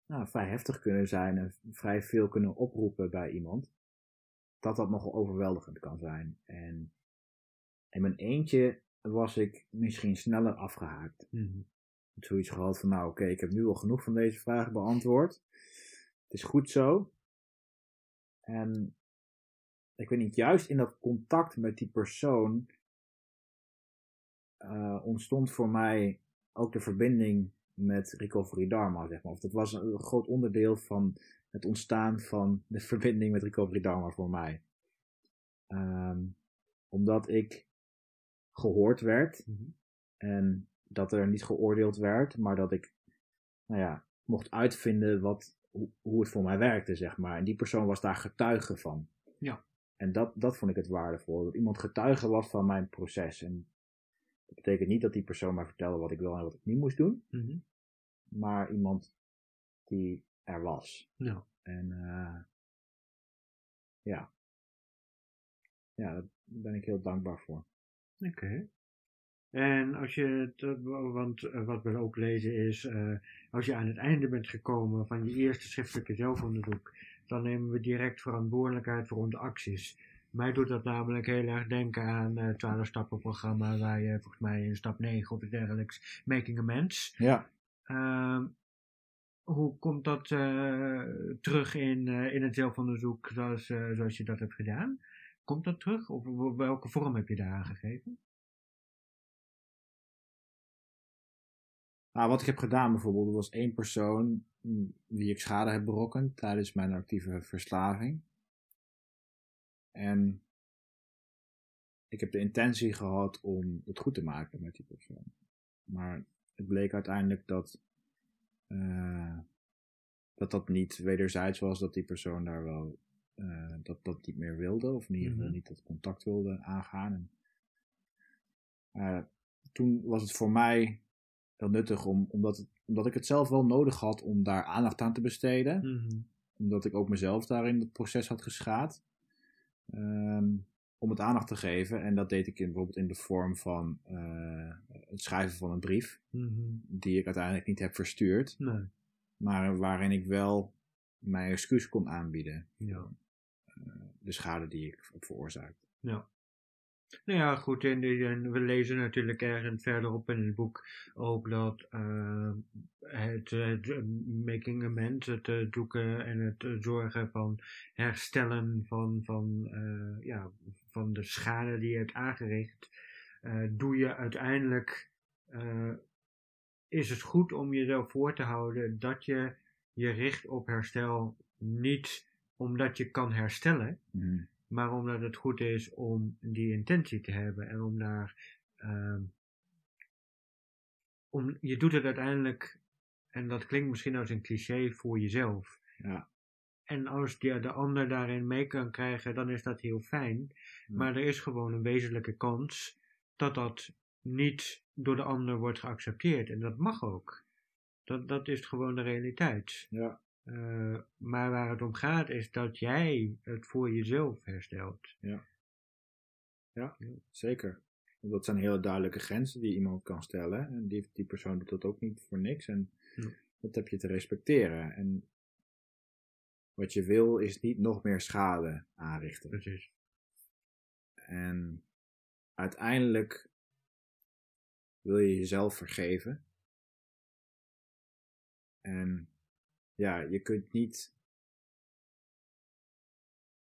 nou, vrij heftig kunnen zijn en vrij veel kunnen oproepen bij iemand, dat dat nogal overweldigend kan zijn. En in mijn eentje was ik misschien sneller afgehaakt. Ik had zoiets gehad van, nou oké, ik heb nu al genoeg van deze vragen beantwoord. Het is goed zo. En ik weet niet, juist in dat contact met die persoon eh, ontstond voor mij ook de verbinding met Recovery Dharma, zeg maar. Of dat was een groot onderdeel van het ontstaan van de [laughs] verbinding met Recovery Dharma voor mij. Ehm, omdat ik gehoord werd Mhm. en dat er niet geoordeeld werd, maar dat ik, nou ja, mocht uitvinden wat, hoe, hoe het voor mij werkte, zeg maar. En die persoon was daar getuige van. Ja. En dat, dat vond ik het waardevol. Dat iemand getuige was van mijn proces. En dat betekent niet dat die persoon mij vertelde wat ik wel en wat ik niet moest doen, Mhm. maar iemand die er was. Ja. En eh, ja. Ja, daar ben ik heel dankbaar voor. Oké. En als je, eh, want eh, wat we ook lezen is, eh, als je aan het einde bent gekomen van je eerste schriftelijke zelfonderzoek, dan nemen we direct verantwoordelijkheid voor onze acties. Mij doet dat namelijk heel erg denken aan het 12 stappen programma waar je volgens mij in stap 9 of dergelijks, Making a Mens. Ja. Ehm, hoe komt dat eh, terug in, eh, in het zelfonderzoek zoals, eh, zoals je dat hebt gedaan? Komt dat terug? Of welke vorm heb je daar aan gegeven? Nou, wat ik heb gedaan bijvoorbeeld, er was één persoon mm, wie ik schade heb berokkend tijdens mijn actieve verslaving. En ik heb de intentie gehad om het goed te maken met die persoon. Maar het bleek uiteindelijk dat eh, dat, dat niet wederzijds was, dat die persoon daar wel eh, dat, dat niet meer wilde, of in ieder geval Mhm. niet dat contact wilde aangaan. En, eh, toen was het voor mij heel nuttig, om, omdat, het, omdat ik het zelf wel nodig had om daar aandacht aan te besteden. Mhm. Omdat ik ook mezelf daarin het proces had geschaad. Ehm, om het aandacht te geven. En dat deed ik in, bijvoorbeeld in de vorm van eh, het schrijven van een brief. Mhm. Die ik uiteindelijk niet heb verstuurd. Nee. Maar waarin ik wel mijn excuus kon aanbieden. Ja. De schade die ik heb veroorzaakt. Ja. Nou ja, goed, en, we lezen natuurlijk ergens verderop in het boek ook dat eh, het, het making amends, het eh, zoeken en het zorgen van herstellen van, van, eh, ja, van de schade die je hebt aangericht, doe je uiteindelijk, is het goed om jezelf voor te houden dat je je richt op herstel niet omdat je kan herstellen, Mhm. maar omdat het goed is om die intentie te hebben en om daar. ehm, om, je doet het uiteindelijk, en dat klinkt misschien als een cliché voor jezelf. Ja. En als je de ander daarin mee kan krijgen, dan is dat heel fijn. Maar er is gewoon een wezenlijke kans dat dat niet door de ander wordt geaccepteerd. En dat mag ook. Dat, dat is gewoon de realiteit. Ja. Eh, maar waar het om gaat is dat jij het voor jezelf herstelt. Zeker. Want Dat zijn hele duidelijke grenzen die iemand kan stellen. En die, die persoon doet dat ook niet voor niks. En Ja. dat heb je te respecteren. En wat je wil is niet nog meer schade aanrichten. Precies. En uiteindelijk wil je jezelf vergeven. En ja, je kunt niet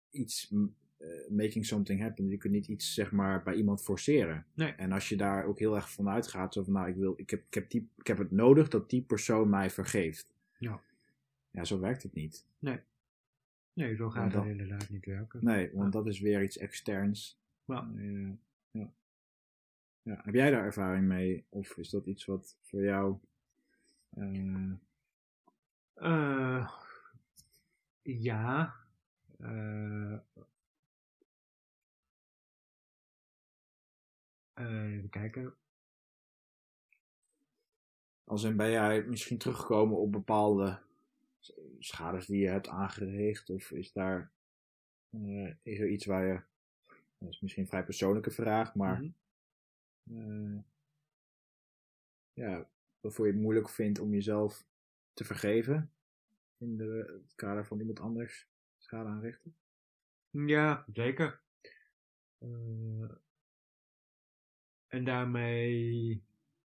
iets eh, making something happen. Je kunt niet iets zeg maar bij iemand forceren. Nee. En als je daar ook heel erg van uitgaat, zo van nou, ik wil, ik heb, ik heb, die, ik heb het nodig dat die persoon mij vergeeft. Ja. Ja, zo werkt het niet. Nee, zo gaat het inderdaad niet werken. Nee, want dat is weer iets externs. Ja. Ja. Ja. Heb jij daar ervaring mee? Of is dat iets wat voor jou... eh, Eh, ja. Eh, eh, even kijken. Als in ben jij misschien teruggekomen op bepaalde schades die je hebt aangericht? Of is daar is er iets waar je. Dat is misschien een vrij persoonlijke vraag, maar. Mhm. eh, ja, waarvoor je het moeilijk vindt om jezelf te vergeven. In de, het kader van iemand anders schade aanrichten. Ja, zeker. Eh, en daarmee,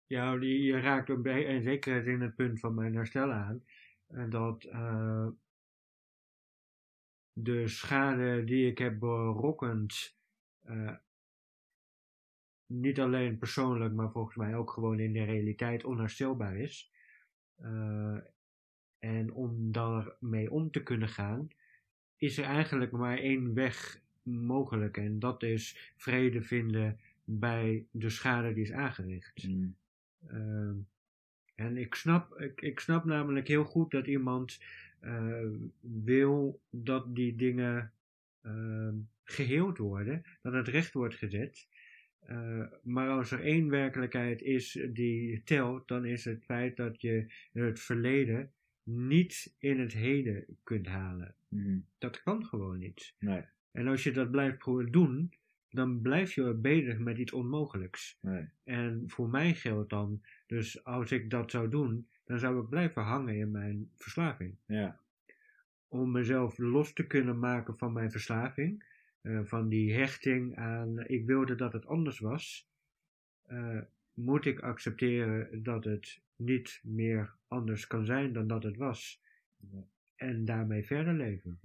ja, die, raakt een bij, en zeker in het punt van mijn herstel aan, en dat eh, de schade die ik heb berokkend, eh, niet alleen persoonlijk, maar volgens mij ook gewoon in de realiteit onherstelbaar is. En om daarmee om te kunnen gaan, is er eigenlijk maar één weg mogelijk. En dat is vrede vinden bij de schade die is aangericht. Mm. Ehm, en ik snap, ik, ik snap namelijk heel goed dat iemand eh, wil dat die dingen ehm, geheeld worden, dat het recht wordt gezet. Maar als er één werkelijkheid is die telt, dan is het feit dat je het verleden niet in het heden kunt halen. Mm. Dat kan gewoon niet. Nee, En als je dat blijft doen, dan blijf je bezig met iets onmogelijks. nee. En voor mij geldt dan, dus als ik dat zou doen, dan zou ik blijven hangen in mijn verslaving. Ja. Om mezelf los te kunnen maken van mijn verslaving, eh, van die hechting aan ik wilde dat het anders was, eh, moet ik accepteren dat het niet meer anders kan zijn dan dat het was. Ja. En daarmee verder leven.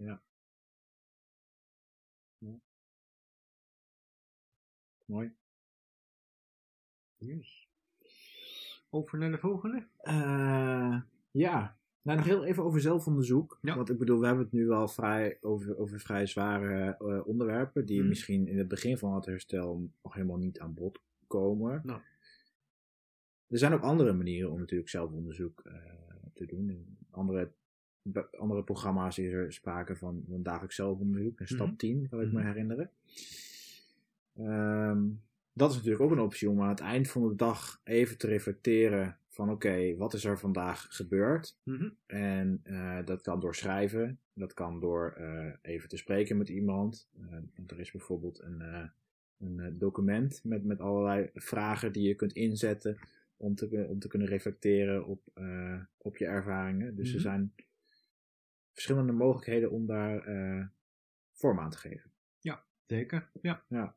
Mooi. Yes. Over naar de volgende? Eh, ja, nou nog heel even over zelfonderzoek. Ja. Want ik bedoel, we hebben het nu al vrij over, over vrij zware eh, onderwerpen. Die Mhm. misschien in het begin van het herstel nog helemaal niet aan bod komen. Nou. Er zijn ook andere manieren om natuurlijk zelfonderzoek eh, te doen. In andere, andere programma's is er sprake van een dagelijks zelfonderzoek. Een stap Mhm. 10, kan ik me Mhm. herinneren. Ehm, dat is natuurlijk ook een optie om aan het eind van de dag even te reflecteren van oké, wat is er vandaag gebeurd? Mhm. En eh, dat kan door schrijven, dat kan door eh, even te spreken met iemand. Want er is bijvoorbeeld een, een document met, met allerlei vragen die je kunt inzetten om te, om te kunnen reflecteren op, eh, op je ervaringen. Dus er Mhm. zijn verschillende mogelijkheden om daar eh, vorm aan te geven. Zeker, ja. Ja.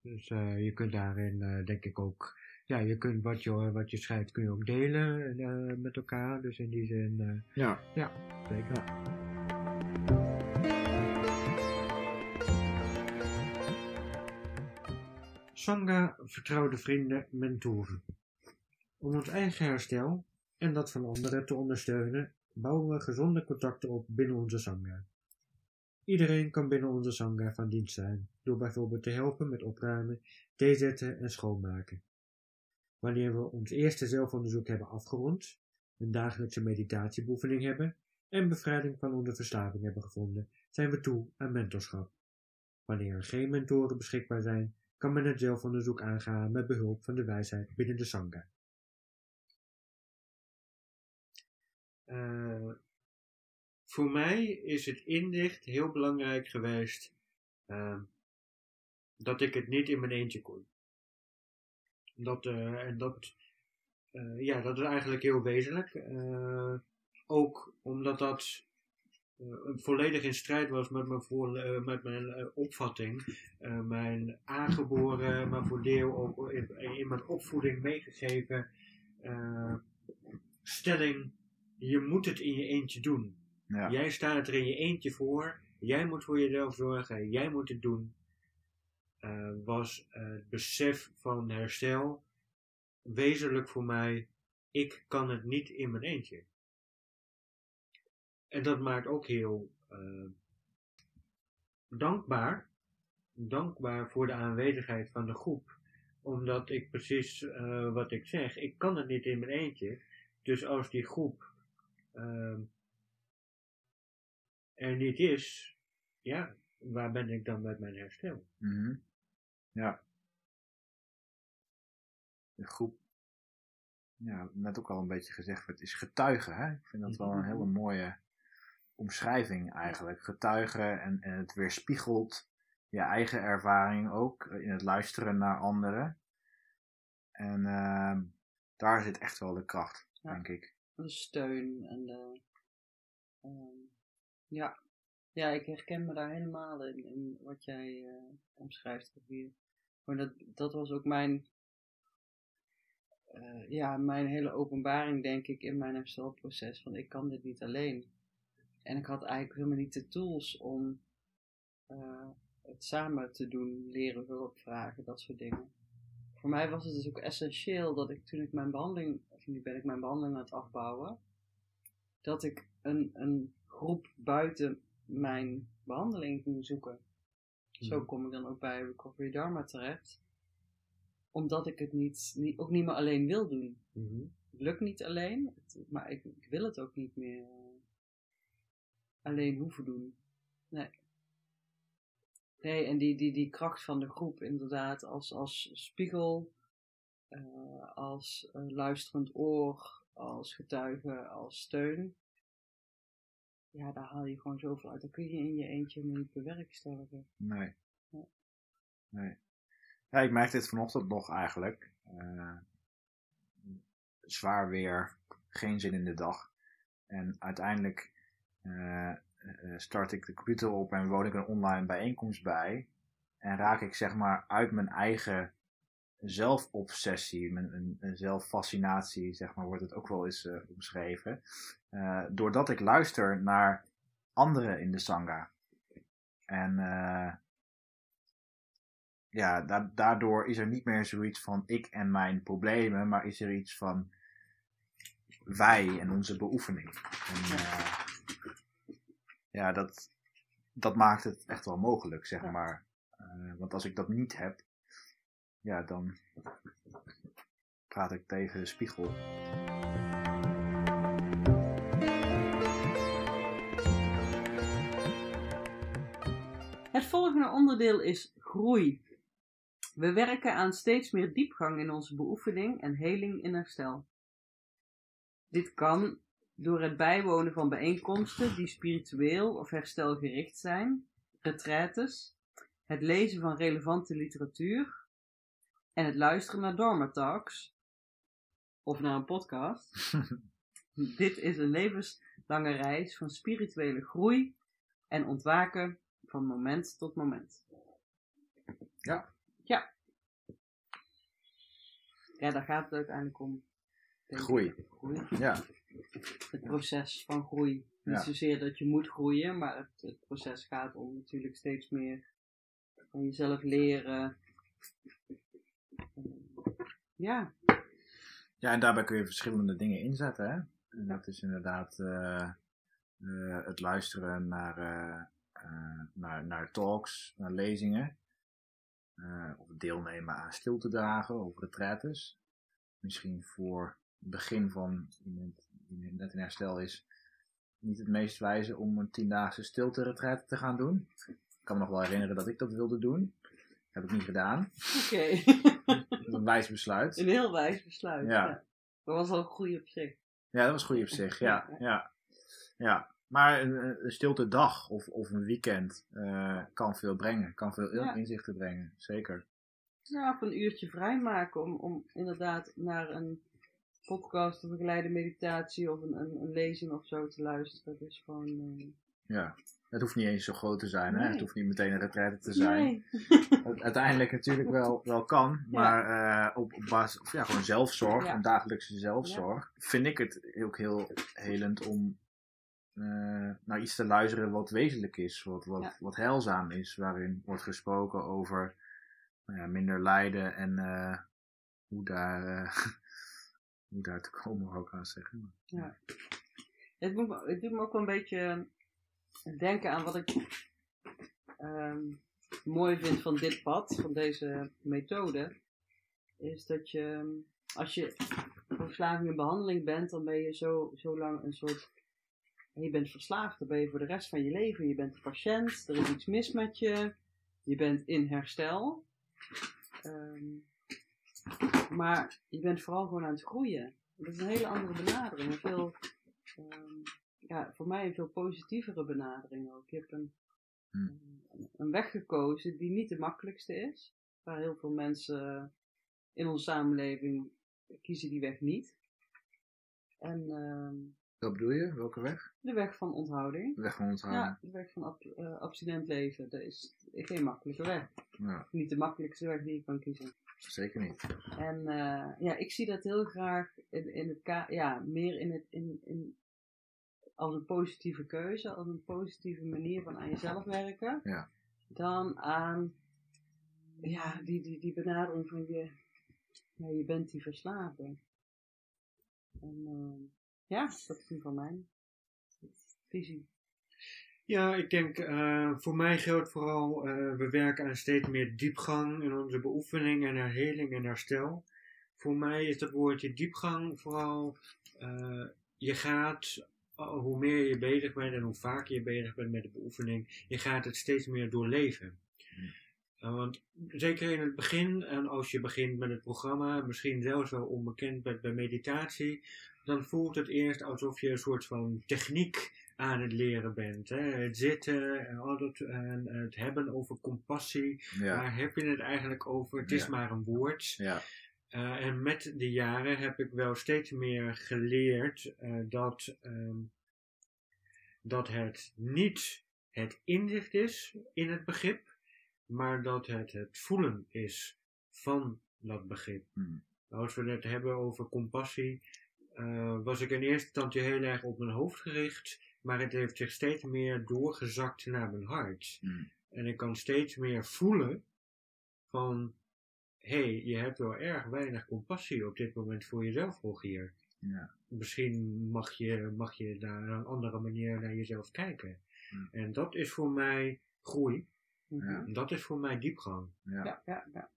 Dus eh, je kunt daarin denk ik ook, ja, je kunt wat je, wat je schrijft kun je ook delen met elkaar. Dus in die zin, eh, Ja, zeker. Sangha, vertrouwde vrienden, mentoren. Om ons eigen herstel en dat van anderen te ondersteunen, bouwen we gezonde contacten op binnen onze Sangha. Iedereen kan binnen onze Sangha van dienst zijn, door bijvoorbeeld te helpen met opruimen, theezetten en schoonmaken. Wanneer we ons eerste zelfonderzoek hebben afgerond, een dagelijkse meditatiebeoefening hebben en bevrijding van onze verslaving hebben gevonden, zijn we toe aan mentorschap. Wanneer er geen mentoren beschikbaar zijn, kan men het zelfonderzoek aangaan met behulp van de wijsheid binnen de Sangha. Eh, voor mij is het inzicht heel belangrijk geweest eh, dat ik het niet in mijn eentje kon. Dat, eh, en dat, eh, ja, dat is eigenlijk heel wezenlijk. Eh, ook omdat dat volledig in strijd was met mijn, voor, met mijn opvatting. Mijn aangeboren, maar voor deel ook in, in mijn opvoeding meegegeven stelling je moet het in je eentje doen. Ja. Jij staat er in je eentje voor. Jij moet voor jezelf zorgen. Jij moet het doen. Eh, was het besef van herstel wezenlijk voor mij. Ik kan het niet in mijn eentje. En dat maakt ook heel eh, dankbaar. Dankbaar voor de aanwezigheid van de groep. Omdat ik precies eh, wat ik zeg, ik kan het niet in mijn eentje. Dus als die groep ehm, er niet is, ja, waar ben ik dan met mijn herstel? Mhm. Ja. De groep, ja, net ook al een beetje gezegd werd, is getuigen. Hè? Ik vind dat wel een hele mooie omschrijving eigenlijk. Getuigen en, en het weerspiegelt je eigen ervaring ook in het luisteren naar anderen. En ehm, daar zit echt wel de kracht, Ja. denk ik. De steun en de. ehm, ja. ja, ik herken me daar helemaal in, in wat jij eh, omschrijft hier. Maar dat, dat was ook mijn. eh, ja, mijn hele openbaring, denk ik, in mijn herstelproces. Van ik kan dit niet alleen. En ik had eigenlijk helemaal niet de tools om eh, het samen te doen, leren, hulp vragen, dat soort dingen. Voor mij was het dus ook essentieel dat ik toen ik mijn behandeling, of nu ben ik mijn behandeling aan het afbouwen, dat ik een, een groep buiten mijn behandeling ging zoeken. Zo Mhm. kom ik dan ook bij Recovery Dharma terecht. Omdat ik het niet, niet, ook niet meer alleen wil doen. Het lukt niet alleen, het- maar ik, ik wil het ook niet meer eh, alleen hoeven doen. Nee. Nee, en die, die, die kracht van de groep inderdaad als, als spiegel, eh, als eh, luisterend oor, als getuige, als steun. Ja, daar haal je gewoon zoveel uit. Dat kun je in je eentje niet bewerkstelligen. Nee. Ja. Nee. Ja, ik merkte dit vanochtend nog eigenlijk. Eh, zwaar weer, geen zin in de dag. En uiteindelijk start ik de computer op en woon ik een online bijeenkomst bij. En raak ik zeg maar uit mijn eigen zelfobsessie, mijn een, een zelffascinatie, zeg maar, wordt het ook wel eens eh, omschreven. Eh, doordat ik luister naar anderen in de Sangha. En eh, ja, da- daardoor is er niet meer zoiets van ik en mijn problemen, maar is er iets van wij en onze beoefening. En, eh, ja, dat, dat maakt het echt wel mogelijk, zeg Ja. maar. Eh, want als ik dat niet heb, ja, dan praat ik tegen de spiegel. Het volgende onderdeel is groei. We werken aan steeds meer diepgang in onze beoefening en heling in herstel. Dit kan door het bijwonen van bijeenkomsten die spiritueel of herstelgericht zijn, retraites, het lezen van relevante literatuur en het luisteren naar Dharma Talks of naar een podcast. [laughs] Dit is een levenslange reis van spirituele groei en ontwaken van moment tot moment. Ja. Ja. Ja, daar gaat het uiteindelijk om. Groei. Groei. Ja, Het proces van groei. Niet zozeer dat je moet groeien, maar het, het proces gaat om natuurlijk steeds meer van jezelf leren. Ja, Ja, en daarbij kun je verschillende dingen inzetten. Hè? En dat is inderdaad eh, eh, het luisteren naar, eh, naar, naar talks, naar lezingen. Of deelnemen aan stiltedagen of retraites. Misschien voor het begin van iemand die net in herstel is, niet het meest wijze om een tiendaagse stilte te gaan doen. Ik kan me nog wel herinneren dat ik dat wilde doen. Heb ik niet gedaan. oké. Een wijs besluit. een heel wijs besluit. Ja. Ja. Dat was al groei op zich. Ja, dat was goed op zich. Ja, ja, ja. Maar een, een stilte dag of, of een weekend eh, kan veel brengen. Kan veel Ja. inzichten brengen. Zeker. Ja, of een uurtje vrijmaken om, om inderdaad naar een podcast of een geleide meditatie of een, een, een lezing of zo te luisteren. Dat is gewoon. eh, Ja. het hoeft niet eens zo groot te zijn. Hè? Het hoeft niet meteen een retraite te zijn. Nee. [laughs] Uiteindelijk natuurlijk wel, wel kan. Maar eh, op, op basis of ja, gewoon zelfzorg Ja. en dagelijkse zelfzorg. Vind ik het ook heel helend om eh, naar iets te luisteren wat wezenlijk is. Wat, wat, wat heilzaam is. Waarin wordt gesproken over nou minder lijden en hoe, daar, [laughs] hoe daar te komen, wou ik aan zeggen. Me- het doet me ook wel een beetje denken aan wat ik ehm, mooi vind van dit pad, van deze methode. Is dat je, als je verslaving in behandeling bent, dan ben je zo, zo lang een soort. Je bent verslaafd, dan ben je voor de rest van je leven. Je bent een patiënt, er is iets mis met je, je bent in herstel. Ehm, maar je bent vooral gewoon aan het groeien. Dat is een hele andere benadering. Een veel Ehm, ja, voor mij een veel positievere benadering ook. Je hebt een, Hmm. een- een weg gekozen die niet de makkelijkste is. Waar heel veel mensen in onze samenleving kiezen die weg niet. En ehm, Wat bedoel je? Welke weg? de weg van onthouding. De weg van onthouden. Ja, de weg van ab- eh, abstinent leven. Dat is geen makkelijke weg. Ja, Niet de makkelijkste weg die je kan kiezen. Zeker niet. En eh, ja, ik zie dat heel graag in, in het ka ja, meer in het, in, in, als een positieve keuze, als een positieve manier van aan jezelf werken, Ja. dan aan ja, die, die, die benadering van je, ja, je bent die verslaafde. En eh, ja, dat is nu van mijn visie. Ja, ik denk, eh, voor mij geldt vooral, eh, we werken aan steeds meer diepgang in onze beoefening en herheling en herstel. Voor mij is dat woordje diepgang vooral, eh, je gaat, hoe meer je bezig bent en hoe vaker je bezig bent met de beoefening, je gaat het steeds meer doorleven. Want zeker in het begin, en als je begint met het programma, misschien zelfs wel onbekend bent bij meditatie, dan voelt het eerst alsof je een soort van techniek aan het leren bent. Hè? Het zitten en, al dat, en het hebben over compassie. Ja. Waar heb je het eigenlijk over? Het is Ja. maar een woord. Ja. Eh, en met de jaren heb ik wel steeds meer geleerd eh, dat, ehm, dat het niet het inzicht is in het begrip, maar dat het het voelen is van dat begrip. Hmm. Als we het hebben over compassie, eh, was ik in eerste instantie heel erg op mijn hoofd gericht, maar het heeft zich steeds meer doorgezakt naar mijn hart. Hmm. En ik kan steeds meer voelen van, hé, hey, je hebt wel erg weinig compassie op dit moment voor jezelf, Rogier. Ja. Misschien mag je, mag je daar op een andere manier naar jezelf kijken. Hmm. En dat is voor mij groei. Ja. Dat is voor mij diepgang. Ja. Ja, ja, ja.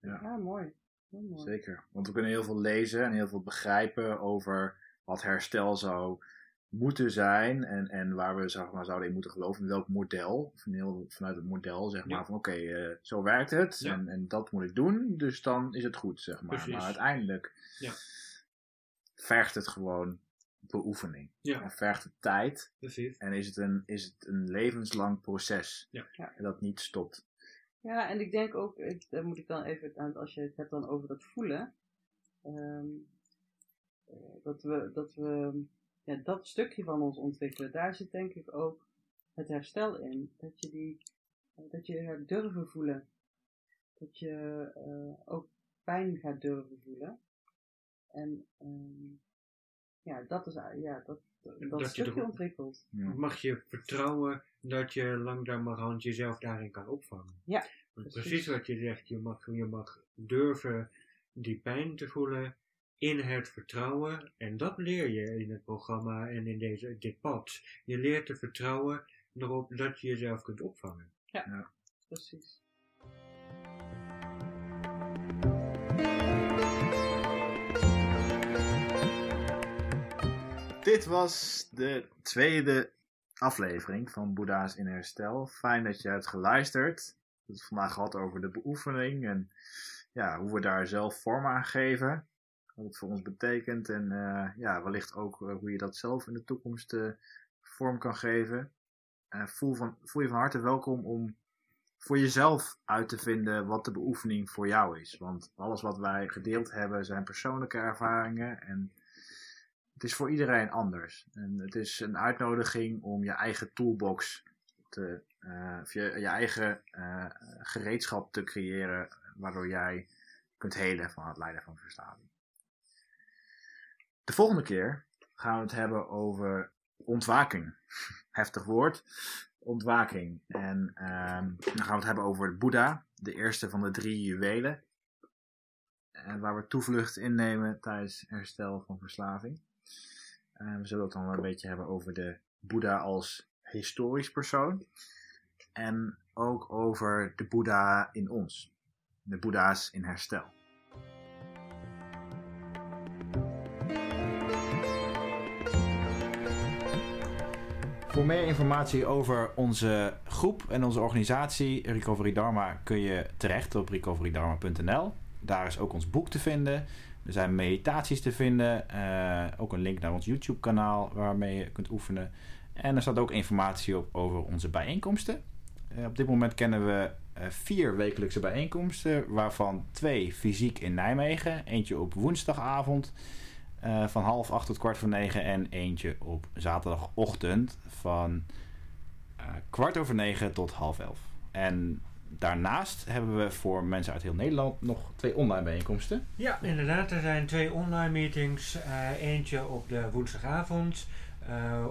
Ja. Ja, mooi. Heel mooi. Zeker. Want we kunnen heel veel lezen en heel veel begrijpen over wat herstel zou moeten zijn en, en waar we zeg maar, zouden in moeten geloven. In welk model. Van heel, vanuit het model zeg maar Ja. van oké, eh, zo werkt het Ja. en, en dat moet ik doen. Dus dan is het goed zeg maar. Precies. Maar uiteindelijk Ja. vergt het gewoon beoefening. Ja. En vergt het tijd Precies. en is het een, is het een levenslang proces. Ja. Ja. En dat niet stopt. Ja, en ik denk ook, ik, daar moet ik dan even, aan, als je het hebt dan over dat voelen, ehm, eh, dat we, dat we ja, dat stukje van ons ontwikkelen, daar zit denk ik ook het herstel in. Dat je die, dat je gaat durven voelen. Dat je eh, ook pijn gaat durven voelen. En ehm, ja, dat is, ja, dat, dat, Dat je stukje er- ontwikkelt. Ja. mag je vertrouwen dat je langzamerhand jezelf daarin kan opvangen. Ja, precies. precies wat je zegt, je mag, je mag durven die pijn te voelen in het vertrouwen. En dat leer je in het programma en in deze, dit pad. Je leert te vertrouwen erop dat je jezelf kunt opvangen. Precies. Dit was de tweede aflevering van Boeddha's in Herstel. Fijn dat je hebt geluisterd. We hebben het vandaag gehad over de beoefening en ja, hoe we daar zelf vorm aan geven. Wat het voor ons betekent en eh, ja, wellicht ook eh, hoe je dat zelf in de toekomst eh, vorm kan geven. Voel, van, voel je van harte welkom om voor jezelf uit te vinden wat de beoefening voor jou is. Want alles wat wij gedeeld hebben zijn persoonlijke ervaringen en het is voor iedereen anders. En het is een uitnodiging om je eigen toolbox te, of je, je eigen gereedschap te creëren waardoor jij kunt helen van het lijden van verslaving. De volgende keer gaan we het hebben over ontwaking. [laughs] Heftig woord, ontwaking. En ehm, dan gaan we het hebben over het Boeddha, de eerste van de drie juwelen. En waar we toevlucht innemen tijdens herstel van verslaving. Eh, we zullen het dan een beetje hebben over de Boeddha als historisch persoon. En ook over de Boeddha in ons. De Boeddha's in herstel. Voor meer informatie over onze groep en onze organisatie Recovery Dharma kun je terecht op recoverydharma.nl. Daar is ook ons boek te vinden. Er zijn meditaties te vinden. eh, ook een link naar ons YouTube kanaal waarmee je kunt oefenen. En er staat ook informatie op over onze bijeenkomsten. Eh, op dit moment kennen we eh, vier wekelijkse bijeenkomsten, waarvan twee fysiek in Nijmegen. Eentje op woensdagavond eh, van half acht tot kwart voor negen. En eentje op zaterdagochtend van eh, kwart over negen tot half elf. En daarnaast hebben we voor mensen uit heel Nederland nog twee online bijeenkomsten. Ja, inderdaad. Er zijn twee online meetings. Eh, eentje op de woensdagavond.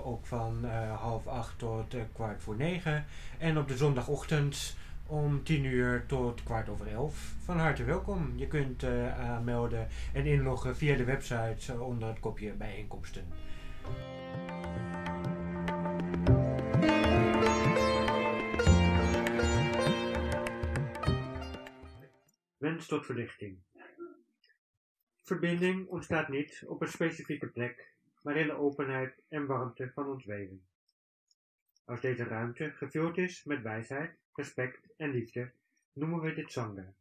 ook van half acht tot kwart voor negen. En op de zondagochtend om tien uur tot kwart over elf. Van harte welkom. Je kunt eh, aanmelden en inloggen via de website eh, onder het kopje bijeenkomsten. Wens tot verlichting. Verbinding ontstaat niet op een specifieke plek, maar in de openheid en warmte van ons wezen. Als deze ruimte gevuld is met wijsheid, respect en liefde, noemen we dit Sangha.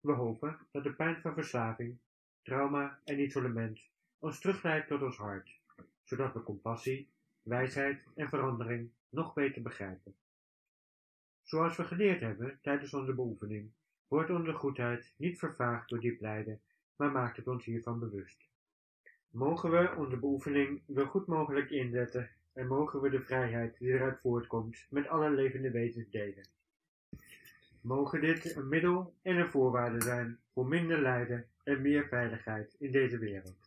We hopen dat de pijn van verslaving, trauma en isolement ons terugleidt tot ons hart, zodat we compassie, wijsheid en verandering nog beter begrijpen. Zoals we geleerd hebben tijdens onze beoefening, wordt onze goedheid niet vervaagd door diep lijden, maar maakt het ons hiervan bewust. Mogen we onze beoefening zo goed mogelijk inzetten en mogen we de vrijheid die eruit voortkomt met alle levende wezens delen. Mogen dit een middel en een voorwaarde zijn voor minder lijden en meer veiligheid in deze wereld.